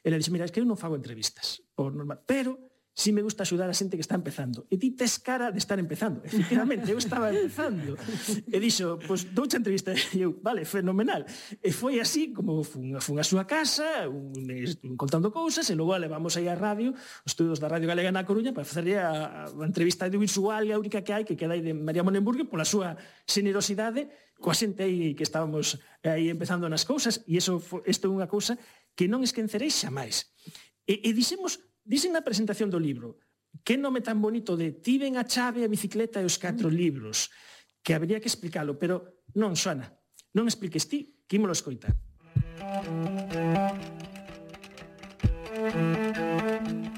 Ela dixe, "Mira, es que eu non fago entrevistas por normal, pero Si me gusta axudar a xente que está empezando. E ti tes cara de estar empezando. [laughs] Efectivamente, eu estaba empezando. E dixo, pois pues, doucha entrevista. [laughs] E eu, vale, fenomenal. E foi así como fun, fun a súa casa, un, un contando cousas, e logo levamos aí a radio, os estudos da Radio Galega na Coruña, para facerlle a, a entrevista audiovisual e a única que hai, que queda aí de María Monenburgue, pola súa generosidade, coa xente aí que estábamos aí empezando nas cousas, e iso, isto é unha cousa que non esquencerei xa máis. E, e dixemos Dixen na presentación do libro que nome tan bonito de tiven a chave, a bicicleta e os catro mm. libros que habría que explicalo, pero non, Xoana, non expliques ti, que ímolo escoitar.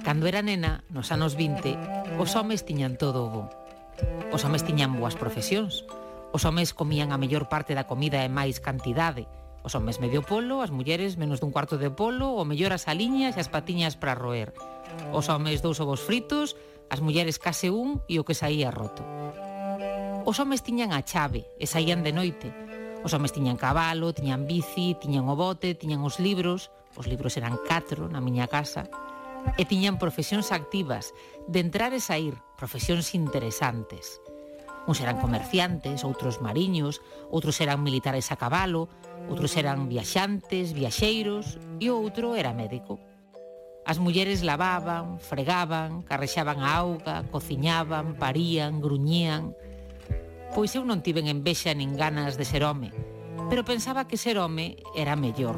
Cando era nena, nos anos 20, os homes tiñan todo o bo. Os homes tiñan boas profesións, os homes comían a mellor parte da comida e máis cantidade, Os homes medio polo, as mulleres menos dun cuarto de polo, o mellor as aliñas e as patiñas para roer. Os homes dous ovos fritos, as mulleres case un e o que saía roto. Os homes tiñan a chave e saían de noite. Os homes tiñan cabalo, tiñan bici, tiñan o bote, tiñan os libros, os libros eran catro na miña casa, e tiñan profesións activas, de entrar e sair, profesións interesantes. Uns eran comerciantes, outros mariños, outros eran militares a cabalo, outros eran viaxantes, viaxeiros e outro era médico. As mulleres lavaban, fregaban, carrexaban a auga, cociñaban, parían, gruñían. Pois eu non tiven envexa nin ganas de ser home, pero pensaba que ser home era mellor.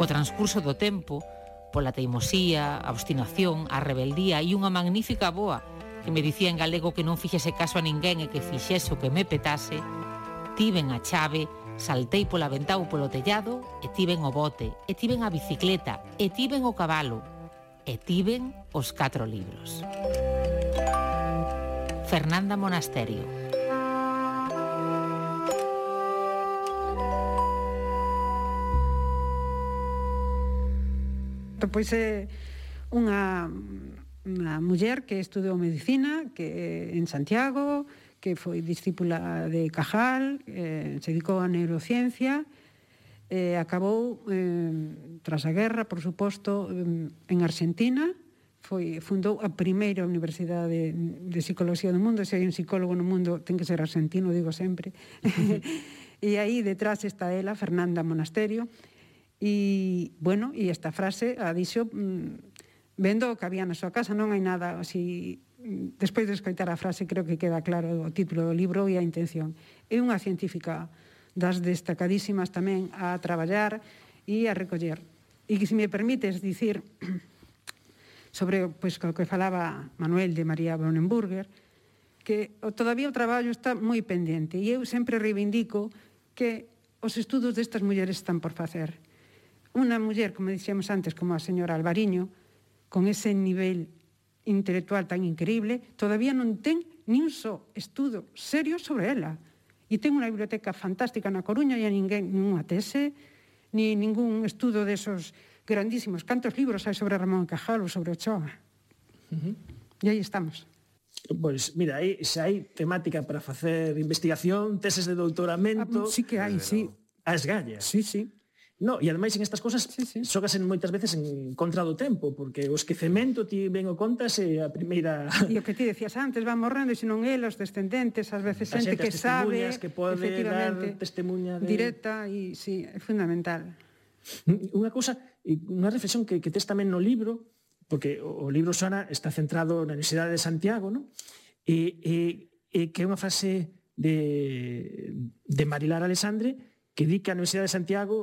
Co transcurso do tempo, pola teimosía, a obstinación, a rebeldía e unha magnífica boa que me dicía en galego que non fixese caso a ninguén e que fixese o que me petase, tiven a chave, saltei pola ventá ou polo tellado e tiven o bote, e tiven a bicicleta, e tiven o cabalo, e tiven os catro libros. Fernanda Monasterio Pois é unha unha muller que estudou medicina que eh, en Santiago, que foi discípula de Cajal, eh, se dedicou a neurociencia, eh, acabou eh, tras a guerra, por suposto, en Argentina, foi fundou a primeira universidade de, de psicología do mundo, se hai un psicólogo no mundo ten que ser argentino, digo sempre. [laughs] e aí detrás está ela, Fernanda Monasterio, e bueno, e esta frase a dixo mm, vendo o que había na súa casa, non hai nada así despois de escoitar a frase creo que queda claro o título do libro e a intención. É unha científica das destacadísimas tamén a traballar e a recoller. E que se me permites dicir [clears throat] sobre pois, o que falaba Manuel de María Brunenburger, que o, todavía o traballo está moi pendente e eu sempre reivindico que os estudos destas mulleres están por facer. Unha muller, como dixemos antes, como a señora Alvariño, con ese nivel intelectual tan increíble, todavía non ten nin só estudo serio sobre ela. E ten unha biblioteca fantástica na Coruña e a ninguén, nunha tese, ni ningún estudo desos grandísimos. Cantos libros hai sobre Ramón Cajal ou sobre Ochoa? Uh -huh. E aí estamos. Pois, mira, aí se hai temática para facer investigación, teses de doutoramento... Ah, sí que hai, sí. As gallas. Sí, sí. No, e ademais en estas cousas sí, sí. xogasen moitas veces en contra do tempo, porque o esquecemento ti ben o contas e a primeira... [laughs] E o que ti decías antes, van morrendo, e senón el, os descendentes, ás veces xente, xente que sabe... que pode dar testemunha de... Directa, e sí, é fundamental. Unha cousa, unha reflexión que, que tes tamén no libro, porque o, o libro Sona está centrado na Universidade de Santiago, non? E, e, e que é unha frase de, de Marilar Alexandre que di que a Universidade de Santiago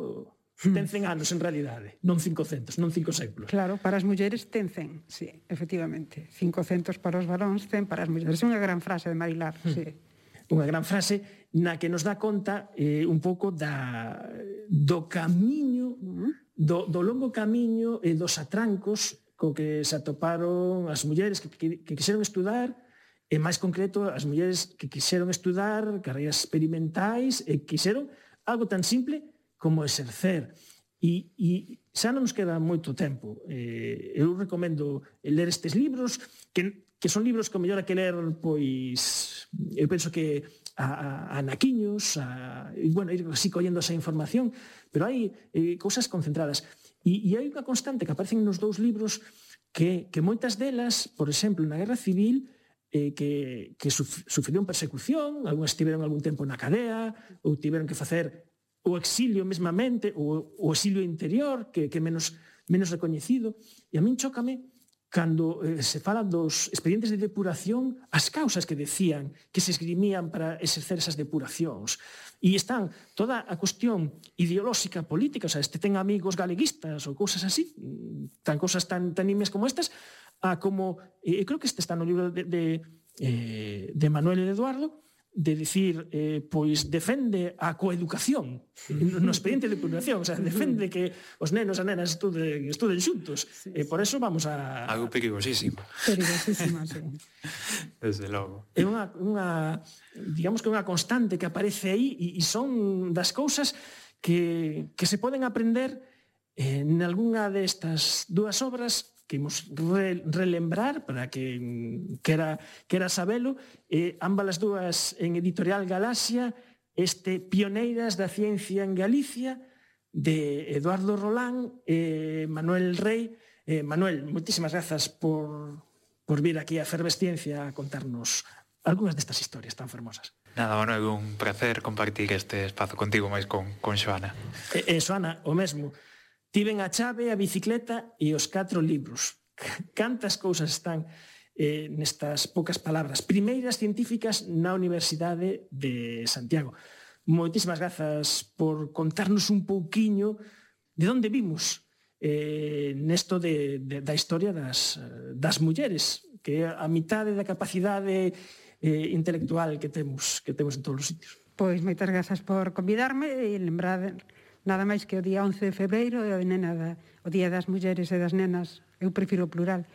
Hmm. Ten 100 anos en realidade, non 500, non 5 séculos. Claro, para as mulleres ten 100, sí, efectivamente. 500 para os varóns, 100 para as mulleres. É unha gran frase de Marilar, mm. sí. Unha gran frase na que nos dá conta eh, un pouco da, do camiño, mm-hmm. do, do longo camiño e eh, dos atrancos co que se atoparon as mulleres que, que, que quixeron estudar, e máis concreto as mulleres que quixeron estudar carreiras experimentais e quixeron algo tan simple como exercer. E, e xa non nos queda moito tempo. Eh, eu recomendo ler estes libros, que, que son libros que o mellor que ler, pois, eu penso que a, a, a naquiños, a, e, bueno, ir así collendo esa información, pero hai eh, cousas concentradas. E, e hai unha constante que aparecen nos dous libros que, que moitas delas, por exemplo, na Guerra Civil, eh, que, que suf, sufriron persecución, algúnas tiveron algún tempo na cadea, ou tiveron que facer o exilio mesmamente, o, o exilio interior, que, que menos, menos recoñecido. E a min chócame cando eh, se fala dos expedientes de depuración, as causas que decían que se esgrimían para exercer esas depuracións. E están toda a cuestión ideolóxica política, o sea, este ten amigos galeguistas ou cousas así, tan cousas tan, tan imias como estas, a como, eh, creo que este está no libro de, de, eh, de Manuel Eduardo, de dicir, eh, pois defende a coeducación no expediente de coeducación, o sea, defende que os nenos e nenas estuden, estuden xuntos. Sí, eh, sí. e por eso vamos a... Algo perigosísimo. Perigosísimo, sí. [laughs] Desde logo. É unha, unha digamos que unha constante que aparece aí e, e son das cousas que, que se poden aprender eh, en algunha destas dúas obras que imos re, relembrar para que mm, quera, quera sabelo. Eh, ambas as dúas en Editorial Galaxia, este Pioneiras da Ciencia en Galicia, de Eduardo Rolán e eh, Manuel Rey. Eh, Manuel, moitísimas grazas por, por vir aquí a Fervesciencia a contarnos algunhas destas historias tan fermosas. Nada, Manuel, un placer compartir este espazo contigo máis con, con Xoana. E, eh, e eh, Xoana, o mesmo. Tiven a chave, a bicicleta e os catro libros. Cantas cousas están eh, nestas poucas palabras. Primeiras científicas na Universidade de Santiago. Moitísimas grazas por contarnos un pouquiño de onde vimos eh, nesto de, de, da historia das, das mulleres, que é a mitade da capacidade eh, intelectual que temos que temos en todos os sitios. Pois moitas grazas por convidarme e lembrade nada máis que o día 11 de febreiro é o, nena da, o día das mulleres e das nenas, eu prefiro o plural,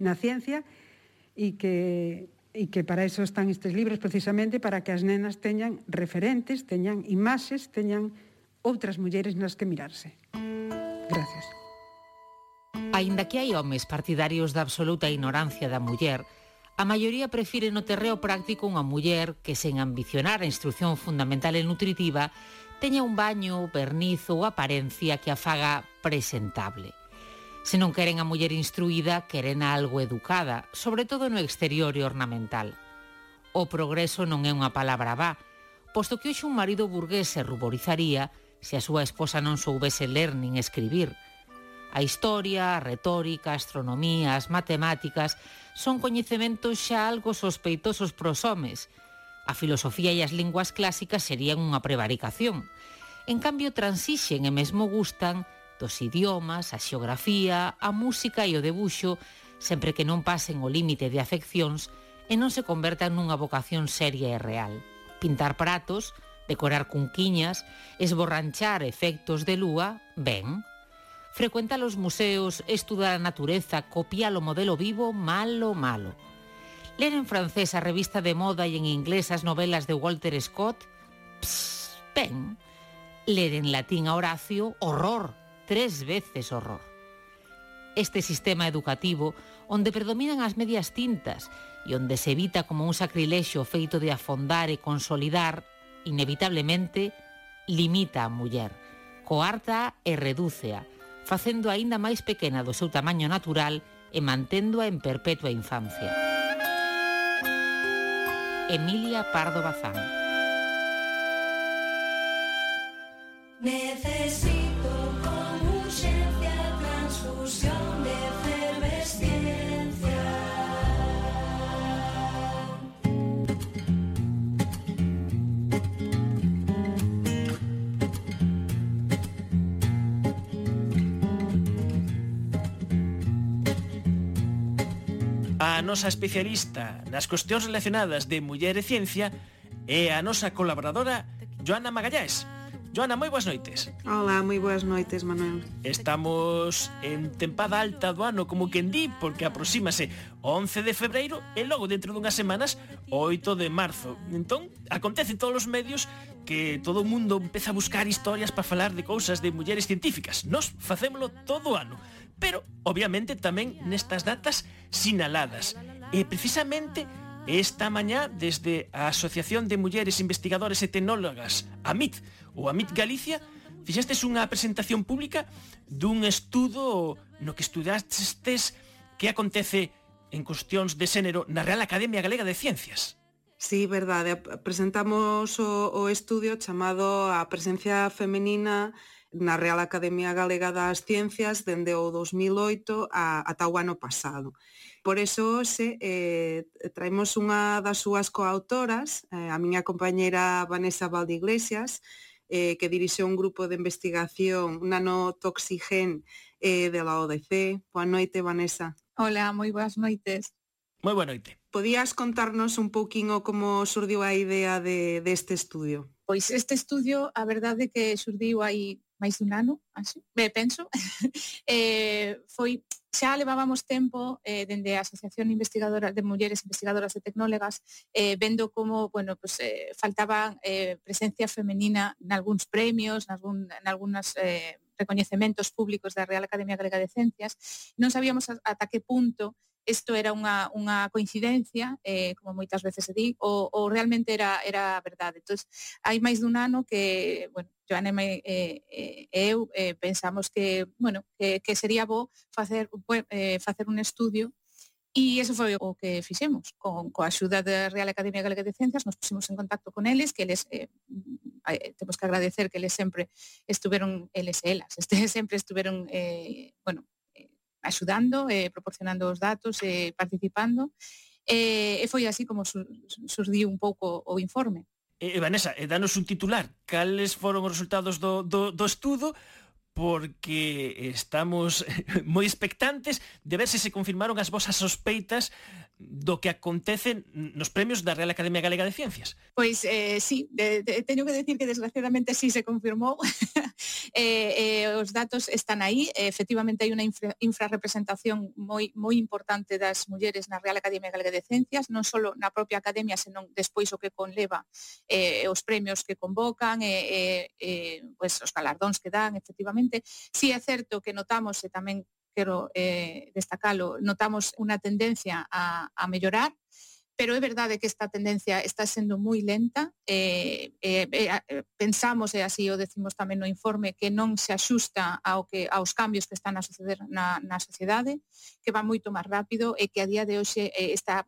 na ciencia, e que, e que para eso están estes libros precisamente para que as nenas teñan referentes, teñan imaxes, teñan outras mulleres nas que mirarse. Gracias. Aínda que hai homes partidarios da absoluta ignorancia da muller, a maioría prefire no terreo práctico unha muller que, sen ambicionar a instrucción fundamental e nutritiva, teña un baño, verniz ou aparencia que a faga presentable. Se non queren a muller instruída, queren a algo educada, sobre todo no exterior e ornamental. O progreso non é unha palabra vá, posto que hoxe un marido burgués se ruborizaría se a súa esposa non soubese ler nin escribir. A historia, a retórica, a astronomía, as matemáticas son coñecementos xa algo sospeitosos pros homes, A filosofía e as linguas clásicas serían unha prevaricación. En cambio, transixen e mesmo gustan dos idiomas, a xeografía, a música e o debuxo, sempre que non pasen o límite de afeccións e non se convertan nunha vocación seria e real. Pintar pratos, decorar cunquiñas, esborranchar efectos de lúa, ben. Frecuentar os museos, estudar a natureza, copiar o modelo vivo, malo, malo ler en francés a revista de moda e en inglés as novelas de Walter Scott, pen. ler en latín a Horacio, horror, tres veces horror. Este sistema educativo, onde predominan as medias tintas e onde se evita como un sacrilexo feito de afondar e consolidar, inevitablemente, limita a muller, coarta e redúcea, facendo aínda máis pequena do seu tamaño natural e manténdoa en perpetua infancia. Emilia Pardo Bazán. Necesito con urgencia transfusión. A nosa especialista nas cuestións relacionadas de muller e ciencia é a nosa colaboradora Joana Magallés. Joana, moi boas noites. Hola, moi boas noites, Manuel. Estamos en tempada alta do ano, como quen di, porque aproxímase 11 de febreiro e logo dentro dunhas semanas 8 de marzo. Entón, acontece en todos os medios que todo o mundo empeza a buscar historias para falar de cousas de mulleres científicas. Nos facémolo todo o ano pero obviamente tamén nestas datas sinaladas. E precisamente esta mañá desde a Asociación de Mulleres Investigadoras e Tecnólogas, AMIT, ou AMIT Galicia, fixestes unha presentación pública dun estudo no que estudastes que acontece en cuestións de xénero na Real Academia Galega de Ciencias. Sí, verdade. Presentamos o, o estudio chamado A presencia femenina na Real Academia Galega das Ciencias dende o 2008 a, ata o ano pasado. Por eso hoxe eh, traemos unha das súas coautoras, eh, a miña compañeira Vanessa Valdeiglesias, eh, que dirixe un grupo de investigación nanotoxigen eh, de la ODC. Boa noite, Vanessa. Hola, moi boas noites. Moi boa noite. Podías contarnos un pouquinho como surdiu a idea de, deste de estudio? Pois este estudio, a verdade que surdiu aí máis dun ano, así, me penso, [laughs] eh, foi xa levábamos tempo eh, dende a Asociación Investigadora de Mulleres Investigadoras e Tecnólegas eh, vendo como bueno, pues, eh, faltaba eh, presencia femenina nalgúns premios, nalgún, nalgúnas eh, recoñecementos públicos da Real Academia Galega de Ciencias. Non sabíamos ata que punto isto era unha, unha coincidencia, eh, como moitas veces se di, ou, ou realmente era, era verdade. Entón, hai máis dun ano que, bueno, Joana e eh, eh, eu eh, pensamos que, bueno, que, que sería bo facer, eh, facer un estudio E eso foi o que fixemos, con coa axuda da Real Academia Galega de Ciencias, nos pusimos en contacto con eles, que eles eh, temos que agradecer que eles sempre estuveron, eles e elas, [laughs] este, sempre estuveron eh, bueno, axudando, eh, proporcionando os datos, eh, participando. Eh, e foi así como sur, surdiu un pouco o informe. Eh, Vanessa, eh, danos un titular. Cales foron os resultados do, do, do estudo? Porque estamos [laughs] moi expectantes de ver se se confirmaron as vosas sospeitas do que acontece nos premios da Real Academia Galega de Ciencias. Pois eh, sí, de, de, teño que decir que desgraciadamente sí se confirmou. [laughs] eh, eh, os datos están aí, efectivamente hai unha infra, infrarrepresentación moi moi importante das mulleres na Real Academia Galega de Ciencias, non só na propia academia, senón despois o que conleva eh, os premios que convocan, eh, eh, eh, pues, os galardóns que dan, efectivamente. Sí é certo que notamos e tamén quero eh, destacalo, notamos unha tendencia a, a mellorar, pero é verdade que esta tendencia está sendo moi lenta. Eh, eh, eh, eh pensamos, e así o decimos tamén no informe, que non se axusta ao que, aos cambios que están a suceder na, na sociedade, que va moito máis rápido e que a día de hoxe eh, está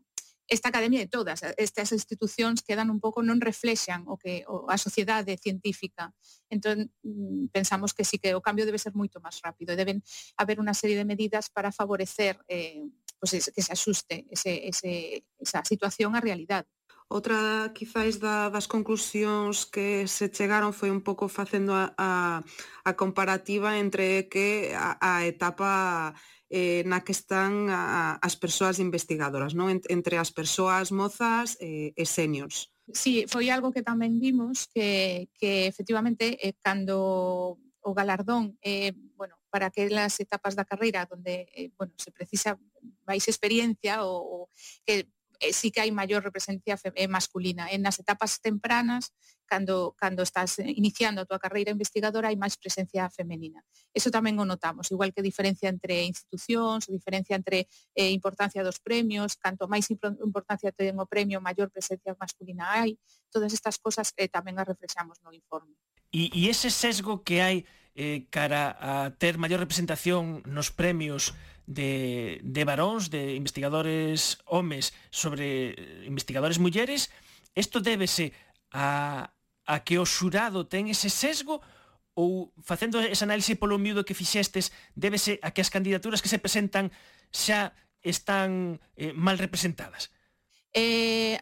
esta academia e todas estas institucións quedan un pouco non reflexan o que o, a sociedade científica. Entón mm, pensamos que sí que o cambio debe ser moito máis rápido e deben haber unha serie de medidas para favorecer eh, pues, que se asuste ese, ese, esa situación á realidade. Outra, quizáis, da, das conclusións que se chegaron foi un pouco facendo a, a, a comparativa entre que a, a etapa eh, na que están a, as persoas investigadoras, non? entre as persoas mozas eh, e seniors. Sí, foi algo que tamén vimos que, que efectivamente eh, cando o galardón eh, bueno, para aquelas etapas da carreira onde eh, bueno, se precisa máis experiencia ou, ou que eh, sí que hai maior represencia eh, masculina. En as etapas tempranas cando, cando estás iniciando a túa carreira investigadora hai máis presencia femenina. Eso tamén o notamos, igual que diferencia entre institucións, diferencia entre eh, importancia dos premios, canto máis importancia ten o premio, maior presencia masculina hai, todas estas cosas eh, tamén as reflexamos no informe. E, e ese sesgo que hai eh, cara a ter maior representación nos premios de, de varóns, de investigadores homes sobre eh, investigadores mulleres, isto débese a, a que o xurado ten ese sesgo ou facendo ese análise polo miúdo que fixestes débese a que as candidaturas que se presentan xa están eh, mal representadas? Eh,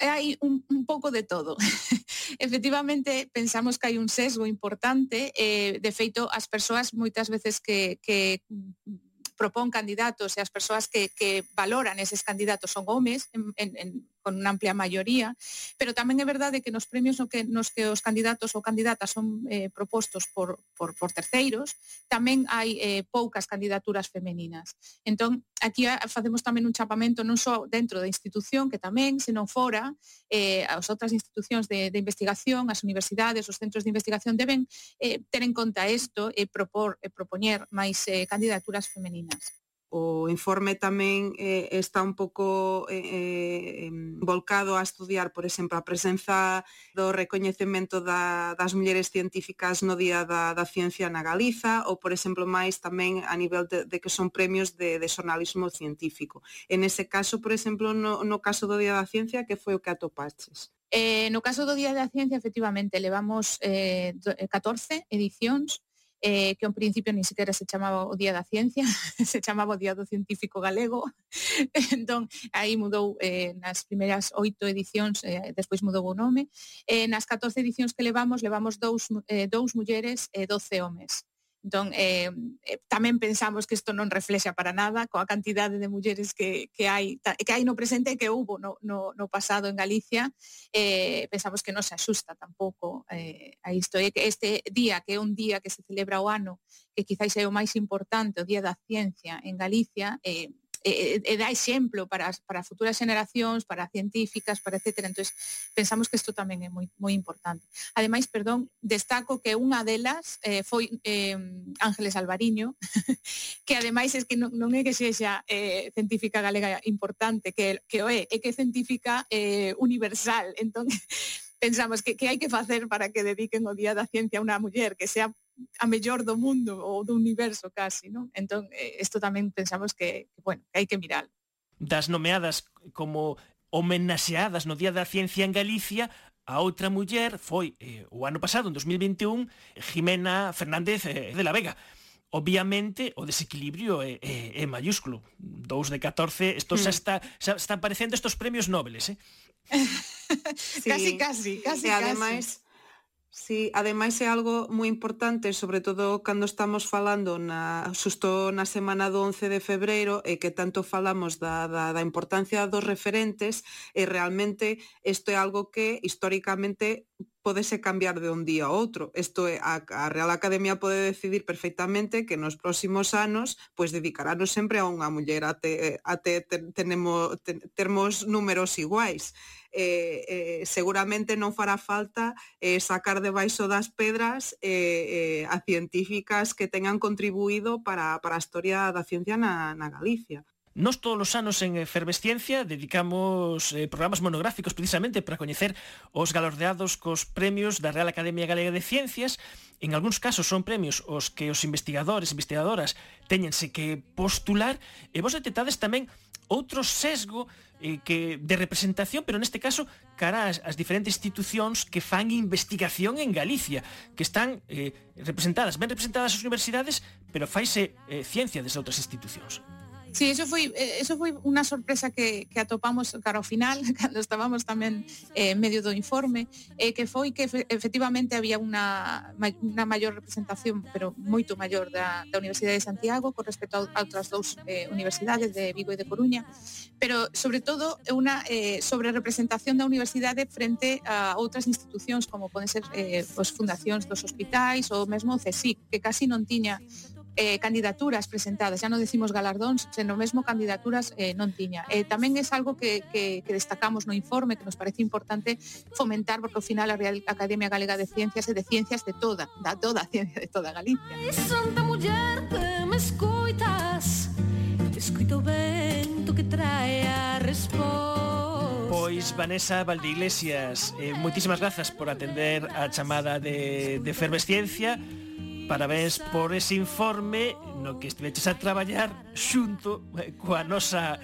hai un, un pouco de todo. [laughs] Efectivamente, pensamos que hai un sesgo importante. Eh, de feito, as persoas moitas veces que, que propón candidatos e as persoas que, que valoran eses candidatos son homes en, en, en con unha amplia maioría, pero tamén é verdade que nos premios no que, nos que os candidatos ou candidatas son eh, propostos por, por, por terceiros, tamén hai eh, poucas candidaturas femeninas. Entón, aquí facemos tamén un chapamento non só dentro da institución, que tamén, senón fora, eh, as outras institucións de, de investigación, as universidades, os centros de investigación deben eh, ter en conta isto e propor, e propoñer máis eh, candidaturas femeninas o informe tamén eh, está un pouco eh, eh volcado a estudiar, por exemplo, a presenza do recoñecemento da, das mulleres científicas no Día da, da Ciencia na Galiza, ou, por exemplo, máis tamén a nivel de, de que son premios de, de xornalismo científico. En ese caso, por exemplo, no, no caso do Día da Ciencia, que foi o que atopaches? Eh, no caso do Día da Ciencia, efectivamente, levamos eh, 14 eh, edicións, eh, que ao principio ni siquiera se chamaba o Día da Ciencia, [laughs] se chamaba o Día do Científico Galego, [laughs] entón aí mudou eh, nas primeiras oito edicións, eh, despois mudou o nome, eh, nas 14 edicións que levamos, levamos dous, eh, dous mulleres e eh, 12 homes. Entón, eh, eh, tamén pensamos que isto non reflexa para nada coa cantidade de mulleres que, que hai que hai no presente e que houbo no, no, no pasado en Galicia, eh, pensamos que non se axusta tampouco eh, a isto. E que este día, que é un día que se celebra o ano, que quizáis é o máis importante, o Día da Ciencia en Galicia, eh, e, e dá exemplo para, para futuras generacións, para científicas, para etcétera. Entón, pensamos que isto tamén é moi, moi importante. Ademais, perdón, destaco que unha delas eh, foi eh, Ángeles Alvariño, [laughs] que ademais é que non, non é que sexa eh, científica galega importante, que, que o é, é que é científica eh, universal. Entón, [laughs] pensamos que, que hai que facer para que dediquen o Día da Ciencia a unha muller que sea a mellor do mundo ou do universo casi, non? Entón, eh, isto tamén pensamos que, que bueno, que hai que mirar. Das nomeadas como homenaxeadas no Día da Ciencia en Galicia, a outra muller foi eh, o ano pasado, en 2021, Jimena Fernández eh, de la Vega. Obviamente, o desequilibrio é, é, é mayúsculo. 2 de 14, isto xa hmm. está, xa está aparecendo estos premios nobles, eh? [laughs] sí. Casi, casi, casi, e ademais, casi Sí, ademais é algo moi importante, sobre todo cando estamos falando na, xusto na semana do 11 de febreiro e que tanto falamos da, da, da importancia dos referentes e realmente isto é algo que históricamente podese cambiar de un día a outro. Isto é, a, a Real Academia pode decidir perfectamente que nos próximos anos pois dedicarános sempre a unha muller até, até te, tenemos, termos números iguais. Eh, eh, seguramente non fará falta eh, sacar debaixo das pedras eh, eh, a científicas que tengan contribuído para, para a historia da ciencia na, na Galicia. Nos todos os anos en Efervesciencia dedicamos eh, programas monográficos precisamente para coñecer os galardeados cos premios da Real Academia Galega de Ciencias. En algúns casos son premios os que os investigadores e investigadoras teñense que postular e vos detectades tamén outro sesgo eh, que de representación, pero neste caso cara ás, as diferentes institucións que fan investigación en Galicia, que están eh, representadas, ben representadas as universidades, pero faise eh, ciencia desde outras institucións. Sí, eso foi, eh, eso foi unha sorpresa que, que atopamos cara ao final, [laughs] cando estábamos tamén eh, medio do informe, eh, que foi que efectivamente había unha, unha maior representación, pero moito maior da, da Universidade de Santiago con respecto a, a outras dous eh, universidades de Vigo e de Coruña, pero sobre todo unha eh, sobre representación da universidade frente a outras institucións como poden ser eh, os fundacións dos hospitais ou mesmo o CSIC, que casi non tiña eh, candidaturas presentadas, ya non decimos galardóns, senón mesmo candidaturas eh, non tiña. Eh, tamén é algo que, que, que destacamos no informe, que nos parece importante fomentar, porque ao final a Real Academia Galega de Ciencias é de ciencias de toda, da toda a ciencia de toda Galicia. Santa muller que me escoitas, escoito vento que trae a resposta. Pois Vanessa Valdeiglesias, eh, moitísimas grazas por atender a chamada de, de Fervesciencia. Ciencia Parabéns por ese informe no que estiveches a traballar xunto eh, coa nosa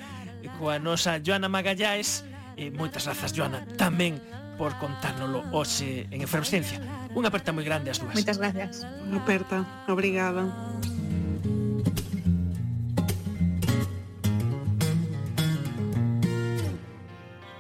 coa nosa Joana Magallaes e eh, moitas grazas Joana tamén por contárnoslo hoxe en Efervescencia. Unha aperta moi grande as dúas. Moitas gracias. Unha aperta. Obrigada.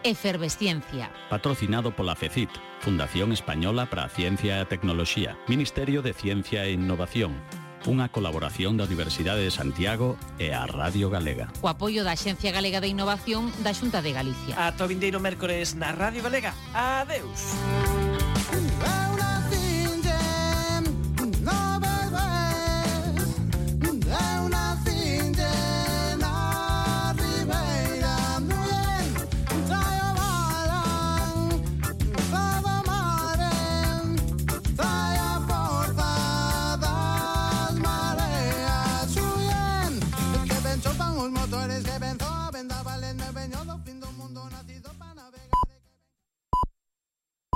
Efervesciencia. Patrocinado pola FECIT, Fundación Española para a Ciencia e a Tecnoloxía, Ministerio de Ciencia e Innovación, unha colaboración da Universidade de Santiago e a Radio Galega. O apoio da Xencia Galega de Innovación da Xunta de Galicia. Ata o vindeiro mércores na Radio Galega. Adeus. Uh,